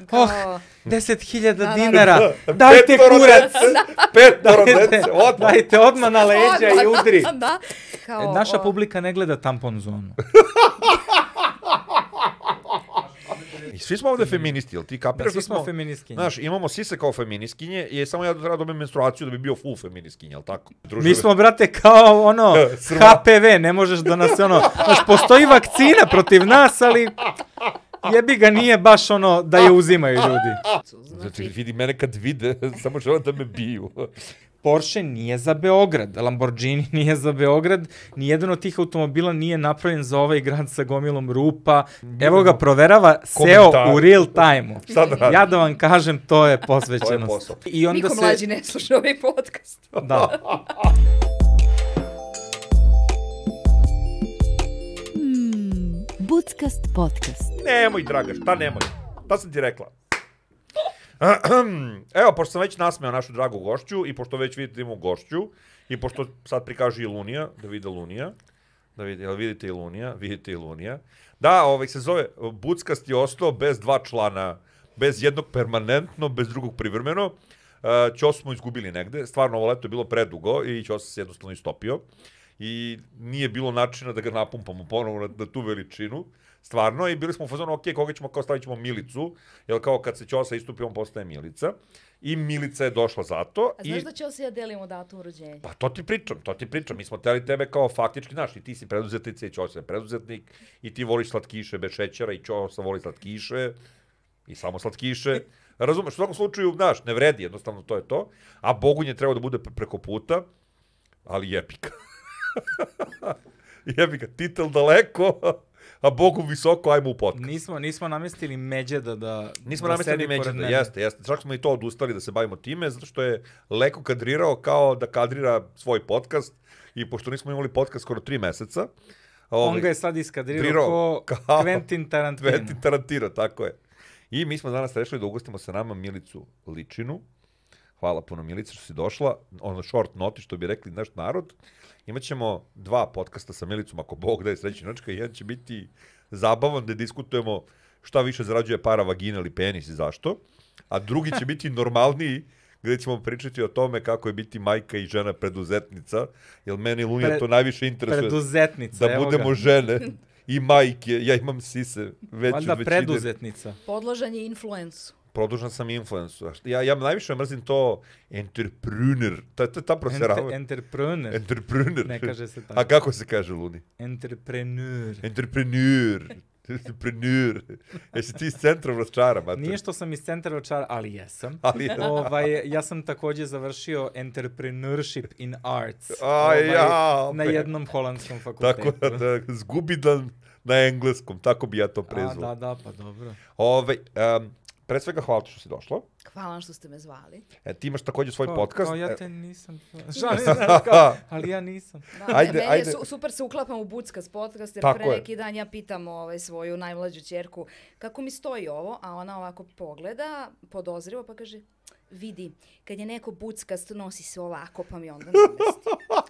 Oh, Kao, 10.000 da, da. dinara, dajte Petoro kurac, dece, Petoro dajte, dece, odmah. dajte odmah na leđa i odmah, udri. Da, da. Kao, E, Naša o, publika ne gleda tampon zonu. I svi smo ovde feministi, jel ti Da, kapiraš svi smo feministkinje. Znaš, imamo sise kao feminiskinje i samo ja treba da dobijem menstruaciju da bi bio full feministkinja, jel tako? Druže, Mi smo, brate, kao ono. HPV, ne možeš da nas ono, znaš, postoji vakcina protiv nas, ali jebi ga nije baš ono da je uzimaju ljudi. Znači, Znači, vidi mene kad vide, samo žele da me biju. Porsche nije za Beograd, Lamborghini nije za Beograd, nijedan od tih automobila nije napravljen za ovaj grad sa gomilom rupa. Evo ga proverava SEO u real time-u. Da? Ja da vam kažem, to je posvećenost. posao. I onda niko se... mlađi ne sluša ovaj podcast. Da. Budskast podcast. Nemoj, draga, šta nemoj? Šta sam ti rekla? Evo, pošto sam već nasmeo našu dragu gošću i pošto već vidite da imamo gošću i pošto sad prikaže i Lunija, da vide Lunija, da vidi, jel vidite i Lunija, vidite i Lunija. Da, ovaj se zove Buckast je ostao bez dva člana, bez jednog permanentno, bez drugog privremeno. Uh, Ćos smo izgubili negde, stvarno ovo leto je bilo predugo i Ćos se jednostavno istopio i nije bilo načina da ga napumpamo ponovo na, na tu veličinu. Stvarno, i bili smo u fazonu, ok, koga ćemo, kao stavit ćemo Milicu, jer kao kad se Ćosa istupi, on postaje Milica. I Milica je došla zato. A znaš i... da će se ja delimo datum rođenja? Pa to ti pričam, to ti pričam. Mi smo teli tebe kao faktički, znaš, i ti si preduzetnica i Ćosa je preduzetnik, i ti voliš slatkiše bez šećera i Ćosa voli slatkiše, i samo slatkiše. Razumeš, u svakom slučaju, znaš, ne vredi, jednostavno to je to. A Bogunje treba da bude pre- preko puta, ali jepika. jepika, titel daleko, a Bogu visoko, ajmo u podcast. Nismo, nismo namestili Međeda da Nismo da namestili Međeda, jeste, jeste. Čak smo i to odustali da se bavimo time, zato što je Leko kadrirao kao da kadrira svoj podcast i pošto nismo imali podcast skoro tri meseca, On ovaj, ga je sad iskadrirao Kadrirao ko kao Quentin Tarantino. Quentin Tarantino, tako je. I mi smo danas rešili da ugostimo sa nama Milicu Ličinu. Hvala puno Milica što si došla. Ono short noti što bi rekli naš narod. Imaćemo dva podcasta sa Milicom, ako Bog da je srećinačka. Jedan će biti zabavan da diskutujemo šta više zarađuje para vagina ili penis i zašto. A drugi će biti normalniji gde ćemo pričati o tome kako je biti majka i žena preduzetnica, jer meni Lunija Pre- to najviše interesuje Preduzetnica, da budemo ga. žene i majke. Ja imam sise već Valjda od većine. preduzetnica. Podložan je influencu. Produžan sam influencu. A šta- Ja, ja najviše mrzim to entrepreneur. Ta, ta, ta proserava. Enter, entrepreneur. Entrepreneur. Ne kaže se tako. A kako se kaže, Luni? Entrepreneur. Entrepreneur. Entrepreneur. Jesi ti iz centra vračara, mater? Nije što sam iz centra očara, ali jesam. Ali, ovaj, ja sam takođe završio entrepreneurship in arts. Aj, ovaj, ja, na jednom holandskom fakultetu. tako da, da zgubidan na engleskom, tako bi ja to A, prezvao. da, da, pa dobro. Ove, um, pre svega hvala ti što si došla. Hvala vam što ste me zvali. E, ti imaš takođe svoj Kao- podcast. Kao ja te nisam... Šalim se, znaš, kao, ali ja nisam. Da, Ajde, meni ajde. je su, super se uklapam u Buckas podcast, jer Tako pre je. neki dan ja pitam ovaj, svoju najmlađu čerku kako mi stoji ovo, a ona ovako pogleda, podozrivo, pa kaže, vidi, kad je neko buckast, nosi se ovako, pa mi onda namesti.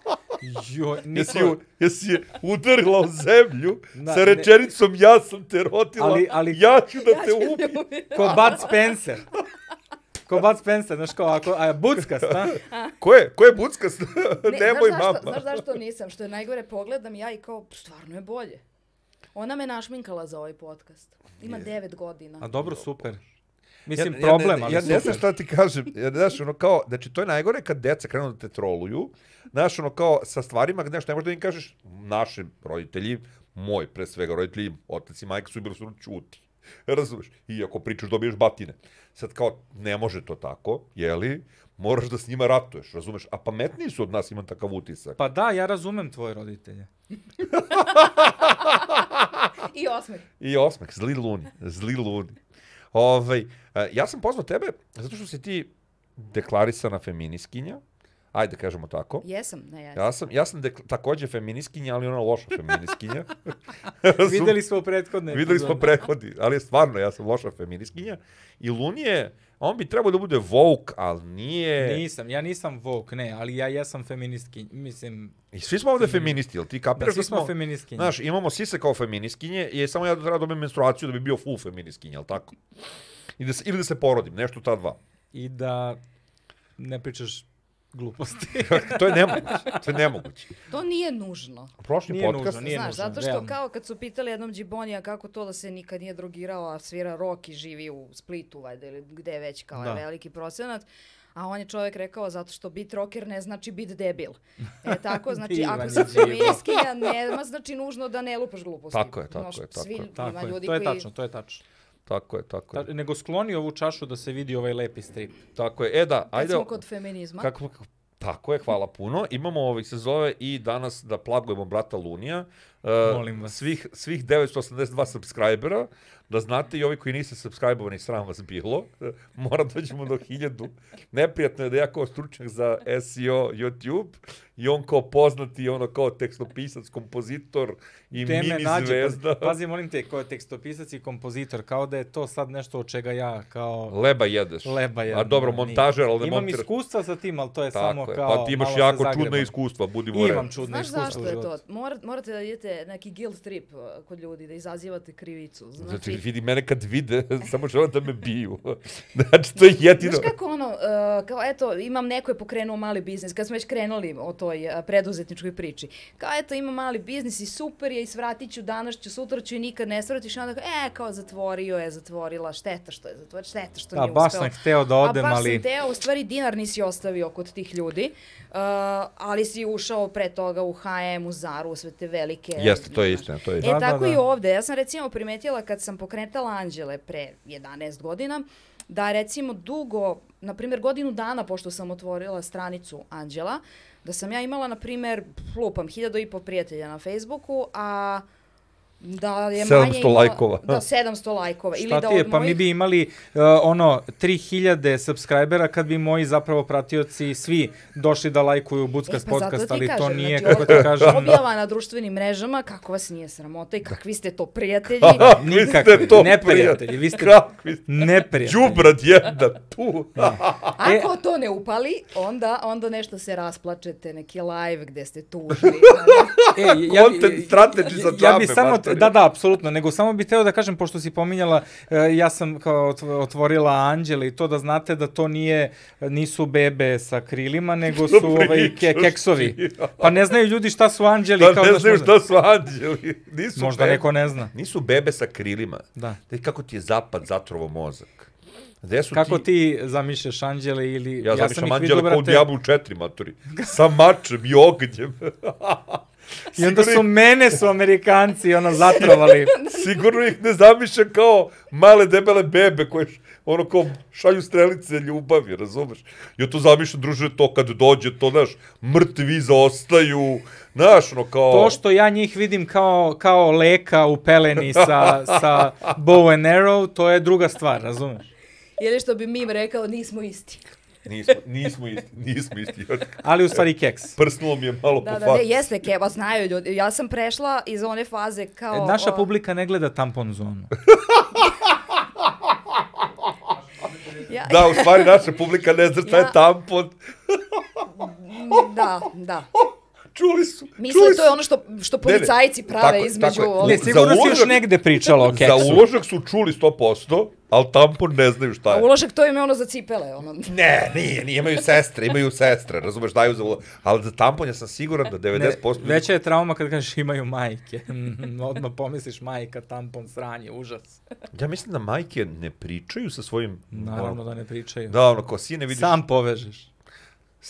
Jo, Jesi, ju- jesi je udarila u zemlju Da, sa ne- rečenicom ja sam te rodila, Ali- ali- ja ću da Ja te ću ubijem. ko Bud Spencer. Ko Bud Spencer, znaš kao, ako, a buckast, a? Ko je? Ko je buckas? Ne, Nemoj znaš mama. zašto, znaš zašto nisam? Što je najgore, pogledam ja i kao, stvarno je bolje. Ona me našminkala za ovaj podcast. Ima devet godina. A dobro, super. Mislim, ja, problem, ja, ali ja, ne znam šta ti kažem. Ja, znaš, ono kao, znači, to je najgore kad deca krenu da te troluju. Znaš, ono kao, sa stvarima, znaš, ne možeš da im kažeš, naši roditelji, moj, pre svega, roditelji, otac i majka su bili su čuti. Razumeš? I ako pričaš, dobiješ batine. Sad kao, ne može to tako, jeli? Moraš da s njima ratuješ, razumeš? A pametniji su od nas, imam takav utisak. Pa da, ja razumem tvoje roditelje. I osmeh. I osmeh, zli luni, zli luni. Ovaj, e, ja sam pozvao tebe zato što si ti deklarisana feminiskinja, ajde da kažemo tako. Jesam, ne ja. Ja sam, ja sam dekla, takođe feminiskinja, ali ona loša feminiskinja. Videli smo prethodne Videli smo prehodi, ali je stvarno, ja sam loša feminiskinja. I Luni je, on bi trebao da bude woke, ali nije... Nisam, ja nisam woke, ne, ali ja jesam feministki, mislim, I svi smo ovde feministi, jel ti da kapiraš svi smo feministkinje. Znaš, imamo sise kao feministkinje i samo ja treba da dobijem menstruaciju da bi bio full feministkinja, jel tako? I da se, ili da se porodim, nešto ta dva. I da ne pričaš gluposti. to je nemoguće, to je nemoguće. To nije nužno. Prošli Nije podcast, nužno, nije Znaš, nužno, zato što realno. kao kad su pitali jednom Džibonija kako to da se nikad nije drogirao, a svira rock i živi u Splitu, valjda, ili gde je već kao Da. veliki procenat, a on je čovjek rekao zato što bit rocker ne znači bit debil. E tako, znači Divan ako je si feministkinja, nema znači nužno da ne lupaš gluposti. Tako je, tako Znaš, je, tako svi, je. Tako ima je, ljudi to je koji... tačno, to je tačno. Tako je, tako je. Ta, nego skloni ovu čašu da se vidi ovaj lepi strip. Tako je. E da, Kad ajde. smo kod feminizma. Kako, kako- tako je, hvala puno. Imamo ovih se zove i danas da plagujemo brata Lunija. Uh, Molim vas. Svih, svih 982 subscribera, da znate i ovi koji niste subscribe-ovani, sram vas bilo, mora dođemo do 1000. Neprijatno je da ja kao stručnjak za SEO YouTube i on kao poznati, ono kao tekstopisac, kompozitor i Te me mini nađe, zvezda. pazi, pazi, molim te, ko je tekstopisac i kompozitor, kao da je to sad nešto od čega ja, kao Leba jedeš. leba je. A dobro, montažer, ali ne Imam montiraš. iskustva sa tim, ali to je Tako samo je. kao Pa ti imaš jako čudna iskustva, budimo Imam realni. čudna Znaš iskustva zašto u je to? Mora, morate da idete neki guilt trip uh, kod ljudi, da izazivate krivicu. Znači, Znači, vidi mene kad vide, samo žele da me biju. Znači, to je jedino. Znaš kako ono, uh, kao eto, imam neko je pokrenuo mali biznis, kad smo već krenuli o toj uh, preduzetničkoj priči. Kao eto, imam mali biznis i super je i svratit ću, danas ću, sutra ću i nikad ne svratiš. I onda kao, e, kao zatvorio je, zatvorila, šteta što je zatvorio, šteta što Da, nije baš uspeo. sam hteo da odem, A baš ali- sam teo, u stvari dinar nisi ostavio kod tih ljudi, uh, ali si ušao pre toga u H&M, u Zaru, u sve te velike... Jeste, to je istina, to je E, istina. Da, da, tako i da. ovde. Ja sam recimo primetila kad sam pokretala Anđele pre 11 godina, da recimo dugo, na primjer godinu dana pošto sam otvorila stranicu Anđela, da sam ja imala, na primjer, lupam, hiljadu i po prijatelja na Facebooku, a da je 700 manje lajkova. Da, 700 lajkova. Ili Šta da ti je, od pa mi mojih- bi imali uh, ono 3000 subscribera kad bi moji zapravo pratioci svi došli da lajkuju Buckas E, pa podcast, ali to nije, znači, kako ti kažem, Objava na društvenim mrežama, kako vas nije sramota i kakvi ste to prijatelji. Nikakvi, to neprijatelji, vi ste neprijatelji. Đubrad jedna, tu. Ako to ne upali, onda, onda nešto se rasplačete, neki live gde ste tužni. E, Content strategy za Ja bi džabe, samo, mater. da, da, apsolutno, nego samo bih teo da kažem, pošto si pominjala, e, ja sam kao otv- otvorila Anđele i to da znate da to nije, nisu bebe sa krilima, nego su ovaj, ke, keksovi. Pa ne znaju ljudi šta su anđeli. Da kao ne da znaju šta su anđeli. Nisu Možda bebe. neko ne zna. Nisu bebe sa krilima. Da. Da kako ti je zapad zatrovo mozak. Gde su Kako ti... ti zamišljaš anđele ili... Ja, sam zamišljam anđele vidio, kao u Diablo 4, maturi. Sa mačem i ognjem. I onda su mene su Amerikanci ono zatrovali. Sigurno ih ne zamišljam kao male debele bebe koje ono kao šalju strelice ljubavi, razumeš? Ja to zamišljam, druže, to kad dođe, to, znaš, mrtvi zaostaju, znaš, ono kao... To što ja njih vidim kao, kao leka u peleni sa, sa bow and arrow, to je druga stvar, razumeš? Ili što bi Mim rekao, nismo isti. Nismo, nismo isti, nismo isti. Ali u stvari keks. Prsnulo mi je malo Da, po da, faci. ne, jeste keba, znaju ljudi. Ja sam prešla iz one faze kao... E, Naša o, publika ne gleda tampon zonu. Ja, Da, u stvari naša publika ne zna šta je Ja- tampon. da, da. Čuli su, Misle, čuli to je ono što, što ne, policajci prave tako između... tako Ne, sigurno si još negde pričala o Za keksu. uložak su čuli 100%, ali tampon ne znaju šta A je. uložak to im je ono za cipele, ono. Ne, nije, nije, imaju sestre, imaju sestre, razumeš, daju za uložak. Ali za tampon ja sam siguran da 90%... Ne, veća je trauma kad kažeš imaju majke. Odmah pomisliš majka, tampon, sranje, užas. Ja mislim da majke ne pričaju sa svojim... Naravno da ne pričaju. Da, ono, kao sine vidiš... Sam povežeš.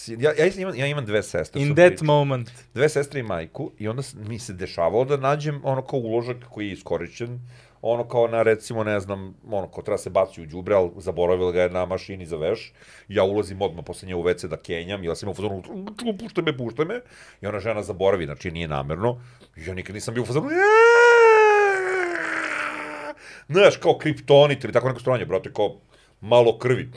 Ja, ja, imam, ja imam dve sestre. In that pričam. moment. Dve sestre i majku i onda mi se dešavalo da nađem ono kao uložak koji je iskorišćen, ono kao na recimo, ne znam, ono kao treba se baci u đubre, ali zaboravila ga je na mašini za veš. Ja ulazim odmah posle nje u WC da kenjam, ja sam u fazonu, "Ču, puštaj me, puštaj me. I ona žena zaboravi, znači nije namerno. Ja nikad nisam bio u fazonu, Znaš, kao kriptonit ili tako neko stranje, brate, kao malo krvi.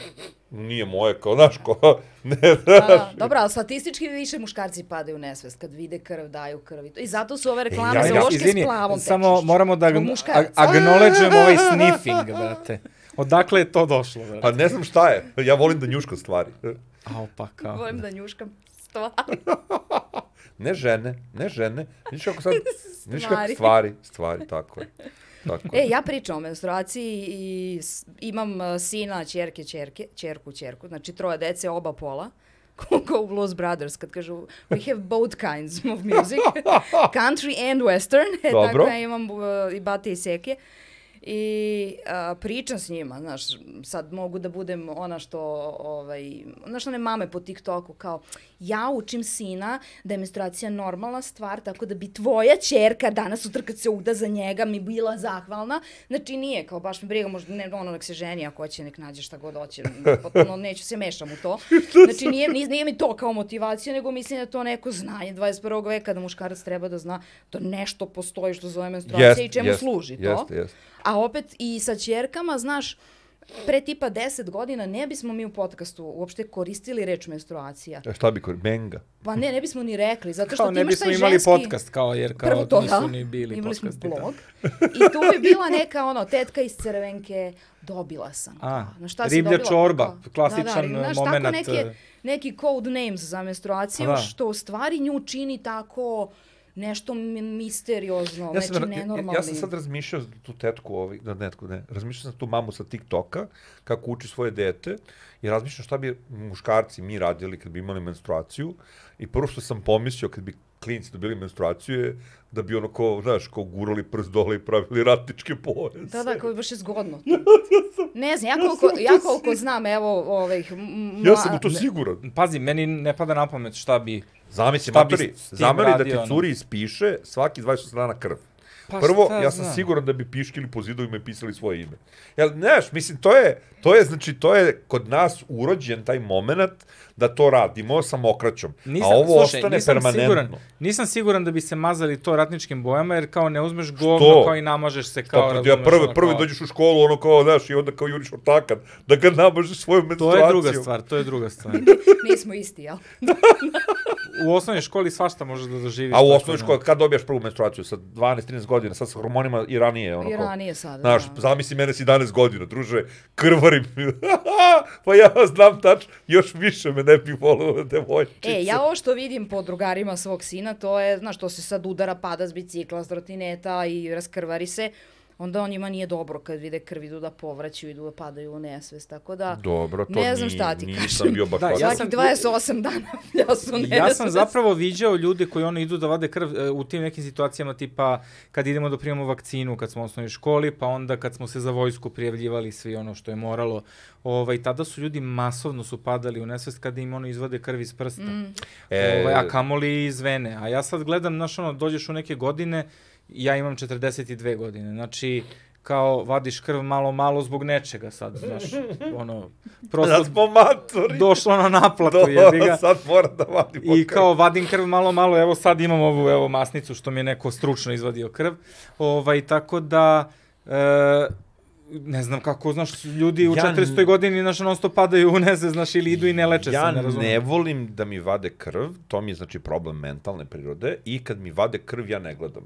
Nije moje, kao, znaš, kao, ne, znaš. Da, dobro, ali statistički više muškarci padaju u nesvest kad vide krv, daju krv. i to. I zato su ove reklame ja- za ja- uloške izvini, s plavom samo moramo da Zbog agn- muškaraca. acknowledgeujemo ovaj sniffing, brate. Odakle je to došlo, brate? Pa ne znam šta je, ja volim da njuškam stvari. Ao, pa kao. Volim da njuškam stvari. Ne žene, ne žene. Vidiš kako sad, vidiš kako Stvari. stvari, stvari, tako je. Tako. E, ja pričam o menstruaciji i imam uh, sina, čerke, čerke, čerku, čerku, znači troje dece, oba pola. Kao u Blues Brothers, kad kažu we have both kinds of music, country and western, e, Dobro. tako ja imam uh, i bate i seke. I a, pričam s njima, znaš, sad mogu da budem ona što, ovaj, znaš, one mame po TikToku, kao, ja učim sina da je menstruacija normalna stvar, tako da bi tvoja čerka danas sutra kad se uda za njega mi bila zahvalna. Znači nije, kao baš me briga, možda ne, ono, nek se ženi ako hoće, nek nađe šta god hoće, potpuno neću se mešam u to. Znači nije, nije, nije mi to kao motivacija, nego mislim da to neko znanje 21. veka, da muškarac treba da zna da nešto postoji što zove menstruacija Jeste, i čemu jeste, služi to. jeste, jeste. A opet i sa čerkama, znaš, pre tipa 10 godina ne bismo mi u podcastu uopšte koristili reč menstruacija. A šta bi kod Benga? Pa ne, ne bismo ni rekli, zato što Kao ti ne imaš bismo taj imali ženski... podcast, kao, jer kao Prvo to, nisu da. ni bili Imali smo podcasti. da. blog. I tu bi bila neka, ono, tetka iz Crvenke, dobila sam. A, Na šta riblja dobila? čorba, Kao- klasičan, da, da, znaš, momenat, Tako neke, e. neki code names za menstruaciju, Da. što u stvari nju čini tako nešto mi- misteriozno, Ja sam, nečim ra- ja, ja sam sad razmišljao za tu tetku, ovaj, da netku, ne, razmišljao sam tu mamu sa TikToka, kako uči svoje dete, i razmišljam šta bi muškarci mi radili kad bi imali menstruaciju, i prvo što sam pomislio kad bi klinci dobili menstruaciju je da bi ono ko, znaš, kao gurali prst dole i pravili ratničke pojase. Da, da, kao je baš je zgodno. ne znam, ja koliko, ja koliko znam, evo, ovih... Ja sam u to siguran. Pazi, meni ne pada na pamet šta bi... Zamisli, Šta matori, zameri da ti ono? curi ispiše svaki 28 dana krv. Pa Prvo, šta ja sam znam. siguran da bi piškili po zidovima i pisali svoje ime. Jel, znaš, mislim, to je, to je, znači, to je kod nas urođen taj moment da to radimo sa mokraćom. Nisam, a ovo slušaj, ostane nisam permanentno. Siguran, nisam siguran da bi se mazali to ratničkim bojama, jer kao ne uzmeš govno Što? kao i namažeš se Kao, kao, ja prvi, ono, prvi kao- dođeš u školu, ono kao, znaš, i onda kao juriš ortakat, da ga namažeš svojom To menstruacijom. je druga stvar, to je druga stvar. Nismo isti, jel? U osnovnoj školi svašta možeš da doživiš. A u osnovnoj da- školi, kad dobijaš prvu menstruaciju? Sa 12-13 godina, sad sa hormonima i ranije, ono I ranije sada, Znaš, da. zamisli mene s 11 godina, druže, krvarim. pa ja znam tač, još više me ne bih volio devojčice. E, ja ovo što vidim po drugarima svog sina, to je, znaš, to se sad udara, pada s bicikla, s trotineta i raskrvari se, onda on njima nije dobro kad vide krv, idu da povraćaju, idu da padaju u nesvest, tako da... Dobro, to Ne znam ni- šta ti nisam kažem. bio baš Da, da, ja sam- Svakih 28 dana ja su nesvest. Ja sam zapravo viđao ljude koji ono idu da vade krv e, u tim nekim situacijama tipa kad idemo da primamo vakcinu kad smo u osnovnoj školi, pa onda kad smo se za vojsku prijavljivali svi ono što je moralo. Ovaj, tada su ljudi masovno su padali u nesvest kada im ono izvade krv iz prsta. Mm. E, Ovaj, a kamoli iz vene. A ja sad gledam, znaš ono, dođeš u neke godine, ja imam 42 godine, znači kao vadiš krv malo malo zbog nečega sad, znaš, ono, prosto da smo matori. došlo na naplatu, Do, jebi ga. sad mora da vadim I kao vadim krv malo malo, evo sad imam ovu evo masnicu što mi je neko stručno izvadio krv. Ovaj tako da e, ne znam kako, znaš, ljudi u Ja 400 godini, znaš, non stop padaju u neze, znaš, ili idu i ne leče ja se, ne razumem. ne volim da mi vade krv, to mi je znači problem mentalne prirode i kad mi vade krv ja ne gledam.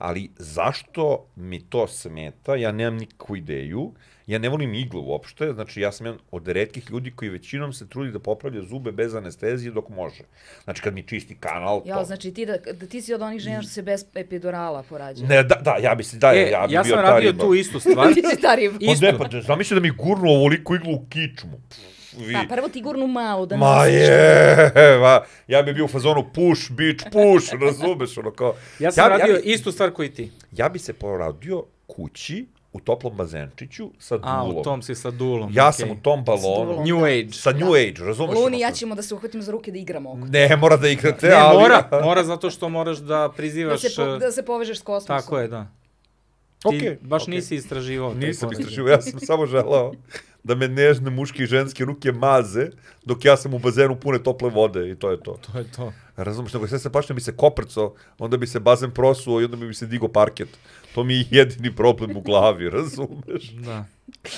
Ali zašto mi to smeta, ja nemam nikakvu ideju, ja ne volim iglu uopšte, znači ja sam jedan od redkih ljudi koji većinom se trudi da popravlja zube bez anestezije dok može. Znači kad mi čisti kanal, Ja, to. znači ti, da, da ti si od onih žena što se bez epidurala porađaju. Ne, da, da, ja bi se, da, E, ja bi ja bio sam ta radio riba. tu istu stvar. ti si ta riba. Pa ne, pa da, zamisli da mi gurnu ovoliko iglu u kičmu. Pff, vi. Da, prvo ti gurnu malo da Ma je, va, ja bi bio u fazonu push, bitch, push, razumeš, ono kao... Ja sam radio ja, bi, istu stvar koji ti. ja bi se poradio kući, u toplom bazenčiću, sa A, dulom. u tom si sa dulom. Ja okej. sam u tom balonu. New Age. sa New Age, razumeš? Luni, ja ćemo da se uhvatimo za ruke da igramo oko. Ne, mora da igrate, Ne, ali... mora, mora zato što moraš da Da prizivaš... se, po, e, da se povežeš s kosmosom. Tako je, da. Ti Okej, baš okej. nisi istraživao. Nisam istražio, ja sam samo želao da me nežne muške i ženske ruke maze, dok ja sam u bazenu pune tople vode i to je to. To je to. Razumeš, nego sve se pašne bi se koprco, onda bi se bazen prosuo i onda bi se digo parket. To mi je jedini problem u glavi, razumeš? Da.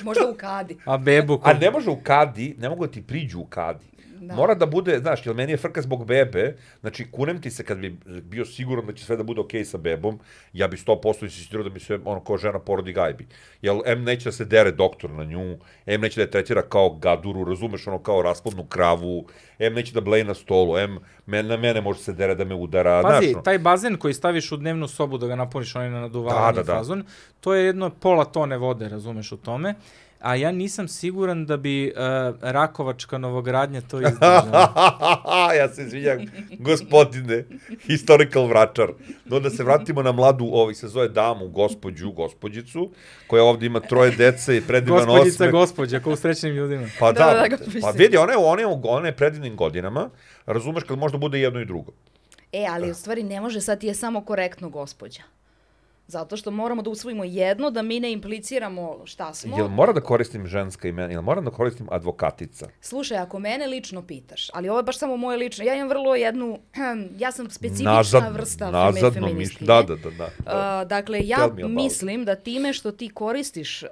Možda u kadi. A bebu... A ne može u kadi, ne mogu da ti priđu u kadi. Da. Mora da bude, znaš, jer meni je frka zbog bebe, znači kunem ti se kad bi bio siguran da će sve da bude okej sa bebom, ja bi 100% insistirao da mi se ono kao žena porodi gajbi. Jel M neće da se dere doktor na nju, M neće da je tretira kao gaduru, razumeš, ono kao rasplodnu kravu, M neće da bleji na stolu, M men, na mene može se dere da me udara. Pazi, znaš, no. taj bazen koji staviš u dnevnu sobu da ga napuniš onaj na naduvavanje Da, da, da. fazon, to je jedno pola tone vode, razumeš u tome. A ja nisam siguran da bi uh, Rakovačka novogradnja to izdržala. ja se izvinjam, gospodine, historical vračar. No da se vratimo na mladu, ovih se zove damu, gospođu, gospođicu, koja ovde ima troje dece i predivan Gospođica, osmeh. gospođa, kao u srećnim ljudima. Pa da, Da, da, da, pa vidi, ona je, ona je, ona je predivnim godinama, razumeš kad možda bude jedno i drugo. E, ali u stvari ne može sad ti je samo korektno gospođa. Zato što moramo da usvojimo jedno, da mi ne impliciramo šta smo. Jel mora da koristim ženska imena, jel moram da koristim advokatica? Slušaj, ako mene lično pitaš, ali ovo je baš samo moje lično, ja imam vrlo jednu, ja sam specifična Nazad, vrsta nazadno feministkinje. Da, da, da. da. Uh, dakle, ja mislim da time što ti koristiš uh,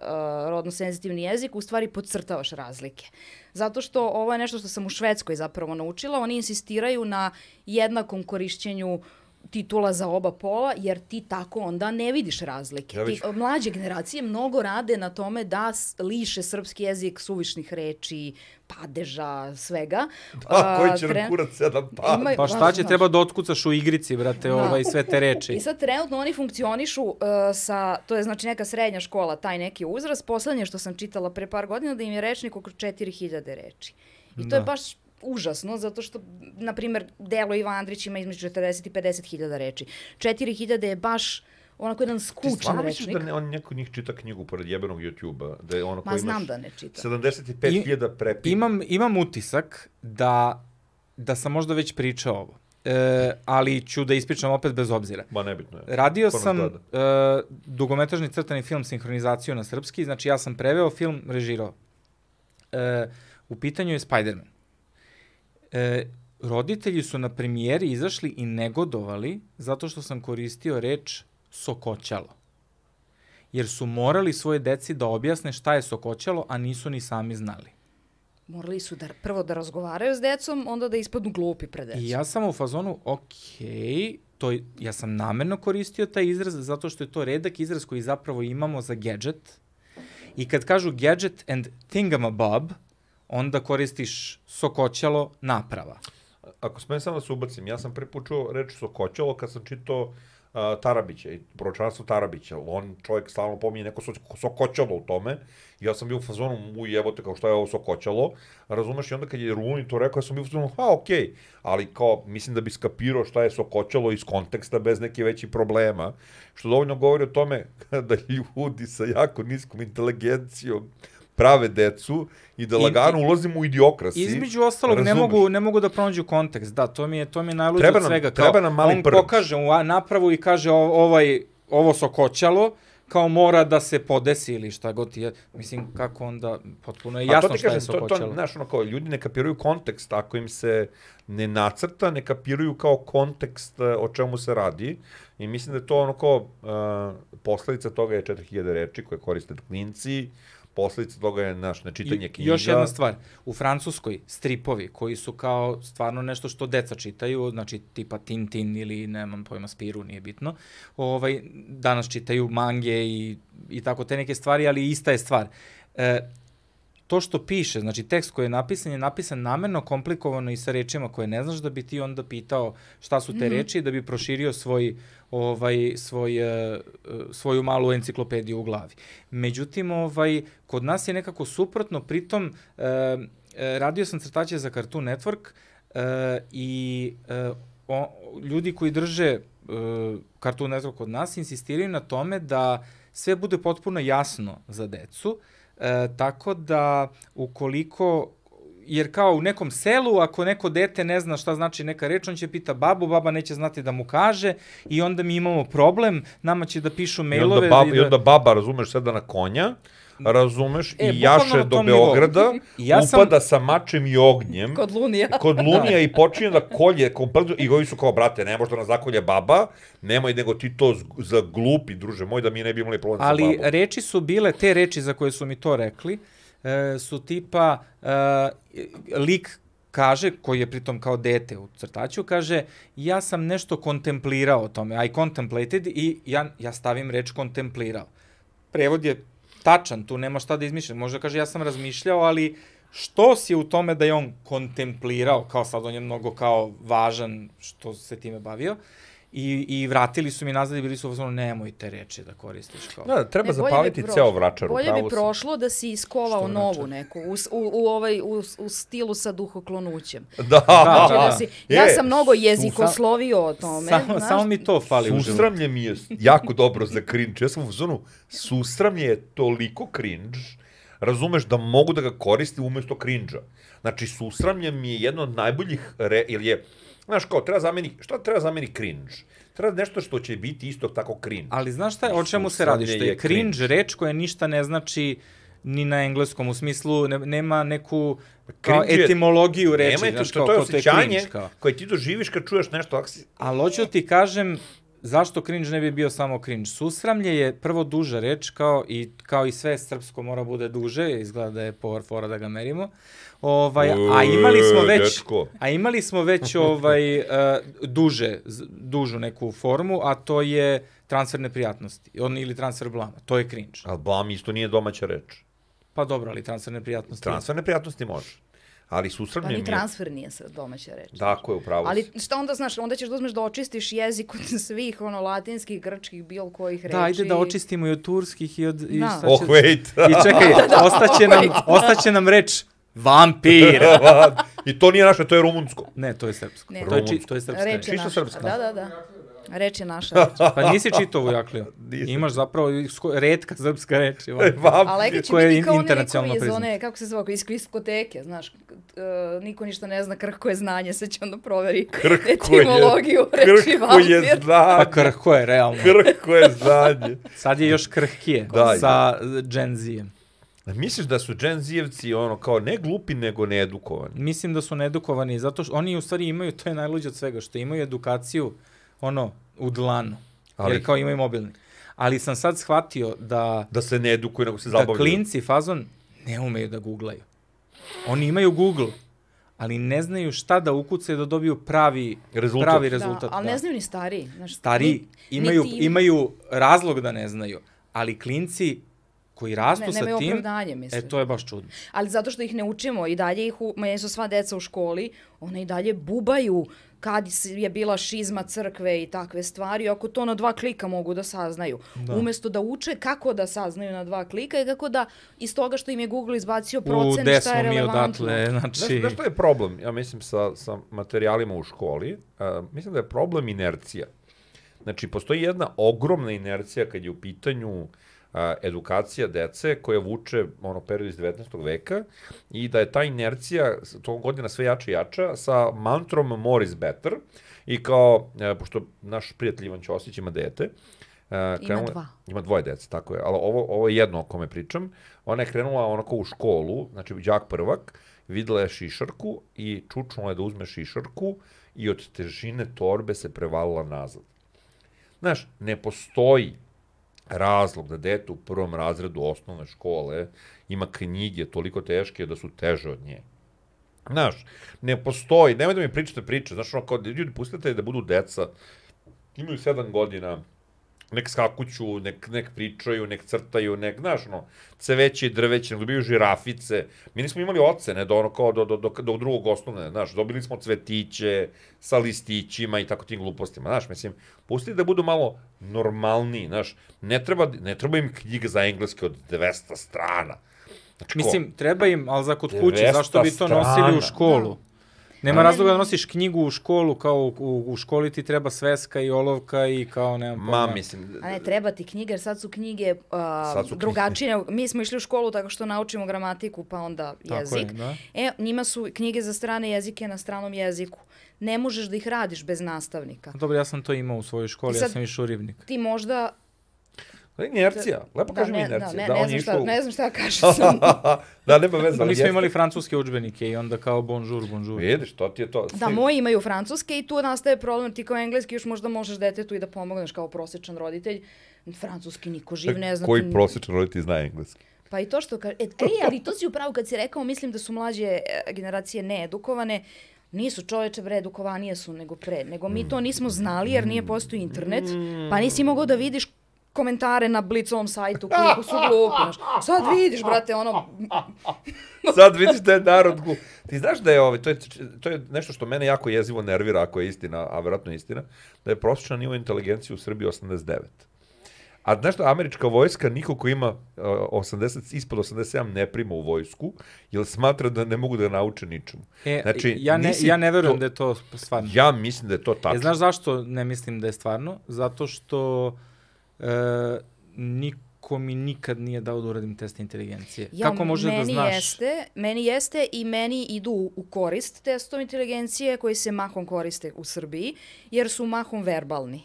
rodno senzitivni jezik, u stvari podcrtavaš razlike. Zato što ovo je nešto što sam u Švedskoj zapravo naučila, oni insistiraju na jednakom korišćenju titula za oba pola, jer ti tako onda ne vidiš razlike. Ja ti, mlađe generacije mnogo rade na tome da liše srpski jezik suvišnih reči, padeža, svega. Da, koji A, će tren- nam kurac sedam pa. Imaju- Pa šta će treba da otkucaš u igrici, brate, Da. ovaj, sve te reči. I sad trenutno oni funkcionišu uh, sa, to je znači neka srednja škola, taj neki uzrast. Poslednje što sam čitala pre par godina da im je rečnik oko 4000 reči. I to je Da. baš užasno, zato što, na primjer, delo Iva Andrić ima između 40 i 50 hiljada reči. 4000 je baš onako jedan Ti skučan stvarno misliš rečnik. da ne, on neko njih čita knjigu pored jebenog YouTube-a? Da je ono Ma koji znam da ne čita. 75.000 prepi. Imam, imam utisak da, da sam možda već pričao ovo, e, ali ću da ispričam opet bez obzira. Ma nebitno je. Radio nas sam gleda? e, dugometražni crtani film sinhronizaciju na srpski, znači ja sam preveo film, režirao. E, u pitanju je Spider-Man. E, roditelji su na premijeri izašli i negodovali zato što sam koristio reč sokoćalo. Jer su morali svoje deci da objasne šta je sokoćalo, a nisu ni sami znali. Morali su da, prvo da razgovaraju s decom, onda da ispadnu glupi pred decom. I ja sam u fazonu, ok, to, je- ja sam namerno koristio taj izraz zato što je to redak izraz koji zapravo imamo za gadget. I kad kažu gadget and thingamabob, onda koristiš sokoćalo naprava. Ako smijem samo da se ubacim, ja sam prvi put čuo reč Sokoćalo kad sam čitao uh, Tarabića i proročanstvo Tarabića. On čovjek stalno pominje neko so, Sokoćalo u tome. Ja sam bio u fazonu, u jebote, kao šta je ovo Sokoćalo. Razumeš? I onda kad je Runi to rekao, ja sam bio u fazonu, ha, okej. Okay. Ali kao, mislim da bi skapirao šta je Sokoćalo iz konteksta bez neke veći problema. Što dovoljno govori o tome da ljudi sa jako niskom inteligencijom prave decu i da I- lagano ulazimo u idiokrasi. Između ostalog ne Razumeš? mogu, ne mogu da pronađu kontekst. Da, to mi je, to mi je najluđe od svega. treba nam mali on prd. pokaže u napravu i kaže ovaj, ovo sokoćalo, kao mora da se podesi ili šta god je. Mislim, kako onda, potpuno je jasno šta je kažem, to, sokoćalo. to, znaš, ono kao, ljudi ne kapiraju kontekst, ako im se ne nacrta, ne kapiraju kao kontekst e, o čemu se radi. I mislim da je to ono kao, uh, posledica toga je 4000 reči koje koriste klinci, posledica toga je naš nečitanje I knjiga. još jedna stvar, u Francuskoj stripovi koji su kao stvarno nešto što deca čitaju, znači tipa Tintin ili nemam pojma Spiru, nije bitno, ovaj, danas čitaju mange i, i tako te neke stvari, ali ista je stvar. E, to što piše, znači tekst koji je napisan je napisan namerno komplikovano i sa rečima koje ne znaš da bi ti onda pitao šta su te mm. reči da bi proširio svoj ovaj svoj e, svoju malu enciklopediju u glavi. Međutim, ovaj kod nas je nekako suprotno, pritom e, radio sam crtaće za Cartoon Network e, i e, o, ljudi koji drže e, Cartoon Network kod nas insistiraju na tome da sve bude potpuno jasno za decu, e, tako da ukoliko jer kao u nekom selu, ako neko dete ne zna šta znači neka reč, on će pita babu, baba neće znati da mu kaže i onda mi imamo problem, nama će da pišu I mailove. onda, baba, i I da... onda baba, razumeš, seda na konja, razumeš, E, i jaše do. Beograda, Ja sam- upada sa mačem i ognjem, Kod Lunija. kod Lunija i počinje da kolje kompletno, i ovi su kao, brate, ne može da nas zakolje baba, nemoj nego ti to za glupi, druže moj, da mi ne bi imali problem sa Ali babom. reči su bile, te reči za koje su mi to rekli, e, su tipa, e, lik kaže, koji je pritom kao dete u crtaću, kaže, ja sam nešto kontemplirao o tome, I contemplated, i ja, ja stavim reč kontemplirao. Prevod je tačan, tu nema šta da izmišljam. Možda kaže, ja sam razmišljao, ali što si u tome da je on kontemplirao, kao sad on je mnogo kao važan što se time bavio, I, I vratili su mi nazad i bili su u fazonu, nemoj te reči da koristiš kao. Da, treba Ne, zapaliti prošlo. ceo vračar u Bolje bi prošlo da si iskovao novu neku, u, u, u, ovaj, u, u stilu sa duhoklonućem. Da, Znači da. da si, ja sam mnogo jezikoslovio o tome. Samo, znaš. samo mi to fali u. Susramlje mi je jako dobro za cringe. Ja sam u zonu, susramlje je toliko cringe, razumeš da mogu da ga koristim umesto cringe-a. Znači, susramlje mi je jedno od najboljih, re, ili je, znaš kao, treba zameni, šta treba zameni cringe? Treba nešto što će biti isto tako cringe. Ali znaš šta, o čemu se radi? Što je je cringe, cringe. reč koja ništa ne znači ni na engleskom, u smislu ne, nema neku kao Cringe je- etimologiju reči, Nema je to, znaš, to je kao to je osjećanje koje ti doživiš kad čuješ nešto, si, Ali hoću ti kažem, zašto cringe ne bi bio samo cringe? Susramlje je prvo duža reč, kao i, kao i sve srpsko mora bude duže, izgleda da je por fora da ga merimo. Ovaj, a imali smo već, dečko. a imali smo već ovaj, uh, duže, dužu neku formu, a to je transfer neprijatnosti, on, ili transfer blama, to je cringe. ali blam isto nije domaća reč. Pa dobro, ali transfer neprijatnosti. Transfer neprijatnosti može. Ali Pa susramlje ni mi je... transfer nije sad domaća reč. Tako je, upravo Ali šta onda znaš, onda ćeš da uzmeš da očistiš jezik od svih ono latinskih, grčkih, bilo kojih reči. Da, ajde da očistimo i od turskih i od... I Da. šta Oh, će- wait. I čekaj, ostaće nam, ostaće nam reč vampir. I to nije naše, to je rumunsko. Ne, to je srpsko. Ne. To je, to je srpska Reč je naša. srpska. Da, da, da. Reč je naša reč. Pa nisi čitao ovu jakliju. Nisam. Imaš zapravo sko- redka srpska reč. je E. A Legi će je biti kao internacionalno likovi iz one, kako se zove, iz kviskoteke, znaš, uh, niko ništa ne zna, krhko je znanje, sad će onda proveri Krhko je- etimologiju reči Krhko je vampir. Pa znanje. krhko je, realno. Krhko je znanje. Sad je još krhkije Da, sa Gen Z. Misliš da su Gen Zijevci ono kao ne glupi nego needukovani? Mislim da su needukovani, zato što oni u stvari imaju, to je najluđe od svega, što imaju edukaciju, ono, u dlanu. Ali- Jer kao imaju mobilni. Ali sam sad shvatio da, Da se ne edukuju nego se da zabavljaju. klinci fazon ne umeju da googlaju. Oni imaju Google, ali ne znaju šta da ukucaju da dobiju pravi Rezultat. Pravi Da, rezultat. ali da. ne znaju ni stariji. Znaš, Stariji ni- imaju, niti- imaju razlog da ne znaju, ali klinci koji rastu Ne, sa tim, opravdanje, mislim. e, to je baš čudno. Ali zato što ih ne učimo i dalje ih, u, meni su sva deca u školi, one i dalje bubaju kad je bila šizma crkve i takve stvari, ako to na dva klika mogu da saznaju. Da. Umesto da uče kako da saznaju na dva klika i kako da iz toga što im je Google izbacio U, gde šta je mi relevantno. odatle, Znaš, znači... znaš što je problem? Ja mislim sa, sa materijalima u školi. Uh, mislim da je problem inercija. Znači, postoji jedna ogromna inercija kad je u pitanju a, edukacija dece koja vuče ono period iz 19. veka i da je ta inercija tog godina sve jača i jača sa mantrom more is better i kao, e, pošto naš prijatelj Ivan Ćosić ima dete, e, krenula- dva. Ima dvoje dece, tako je, ali ovo, ovo je jedno o kome pričam. Ona je krenula onako u školu, znači đak prvak, videla je šišarku i čučnula je da uzme šišarku i od težine torbe se prevalila nazad. Znaš, ne postoji razlog da dete u prvom razredu osnovne škole ima knjige toliko teške da su teže od nje. Znaš, ne postoji, nemoj da mi pričate priče, znaš, ono, kao, ljudi, pustite da budu deca, imaju sedam godina, nek skakuću, nek, nek pričaju, nek crtaju, nek, znaš, ono, ceveće i drveće, nek dobiju žirafice. Mi nismo imali ocene do, ono, kao, do, do, do, do drugog osnovne, znaš, dobili smo cvetiće sa listićima i tako tim glupostima, znaš, mislim, pusti da budu malo normalniji, znaš, ne treba, ne treba im knjiga za engleski od 200 strana. Znači, ko- Mislim, treba im, ali za kod kuće, 200 zašto bi to nosili strana. u školu? Nema razloga da nosiš knjigu u školu, kao u, u, školi ti treba sveska i olovka i kao, nemam Ma, pojma. mislim, A ne, treba ti knjige, jer sad su knjige uh, Sad su knjige. drugačije. nego- Mi smo išli u školu tako što naučimo gramatiku, pa onda Tako jezik. je, da. E, njima su knjige za strane jezike na stranom jeziku. Ne možeš da ih radiš bez nastavnika. Dobro, ja sam to imao u svojoj školi, sad- ja sam išao u Rivnik. Ti možda... inercija, lepo kažem ne, inercija. Da, ne, da, ne, znam šta, ne znam šta kažem sam. da, nema veze. Pa mi smo imali francuske udžbenike i onda kao bonjour, bonjour. Vidiš, to ti je to. Da, moji imaju francuske i tu nastaje problem. Ti kao engleski još možda možeš detetu i da pomogneš kao prosječan roditelj. Francuski niko živ ne zna. Koji prosječan roditelj zna engleski? Pa i to što kaže... E, e, ali to si upravo kad si rekao, mislim da su mlađe e, generacije needukovane. Nisu čoveče bre, edukovanije su nego pre. Nego mi to nismo znali jer nije postoji internet. Pa nisi mogao da vidiš komentare na Blicovom sajtu koliko su glupi. Znaš. Sad vidiš, brate, ono, Sad vidiš da je narod glup. Ti znaš da je ovaj, to je, to je nešto što mene jako jezivo nervira, ako je istina, a verovatno je istina, da je prosječan nivo inteligencije u Srbiji 89. A znaš što, američka vojska niko ko ima uh, 80, ispod 87 ne prima u vojsku, jer smatra da ne mogu da ga nauče ničemu. E, Znači, ja, ne, ja ne verujem to- da je to stvarno. Ja mislim da je to tačno. E, znaš zašto ne mislim da je stvarno? Zato što e, niko mi nikad nije dao da uradim test inteligencije. Ja, Kako može da znaš? Jeste, meni jeste i meni idu u korist testovi inteligencije koji se mahom koriste u Srbiji, jer su mahom verbalni.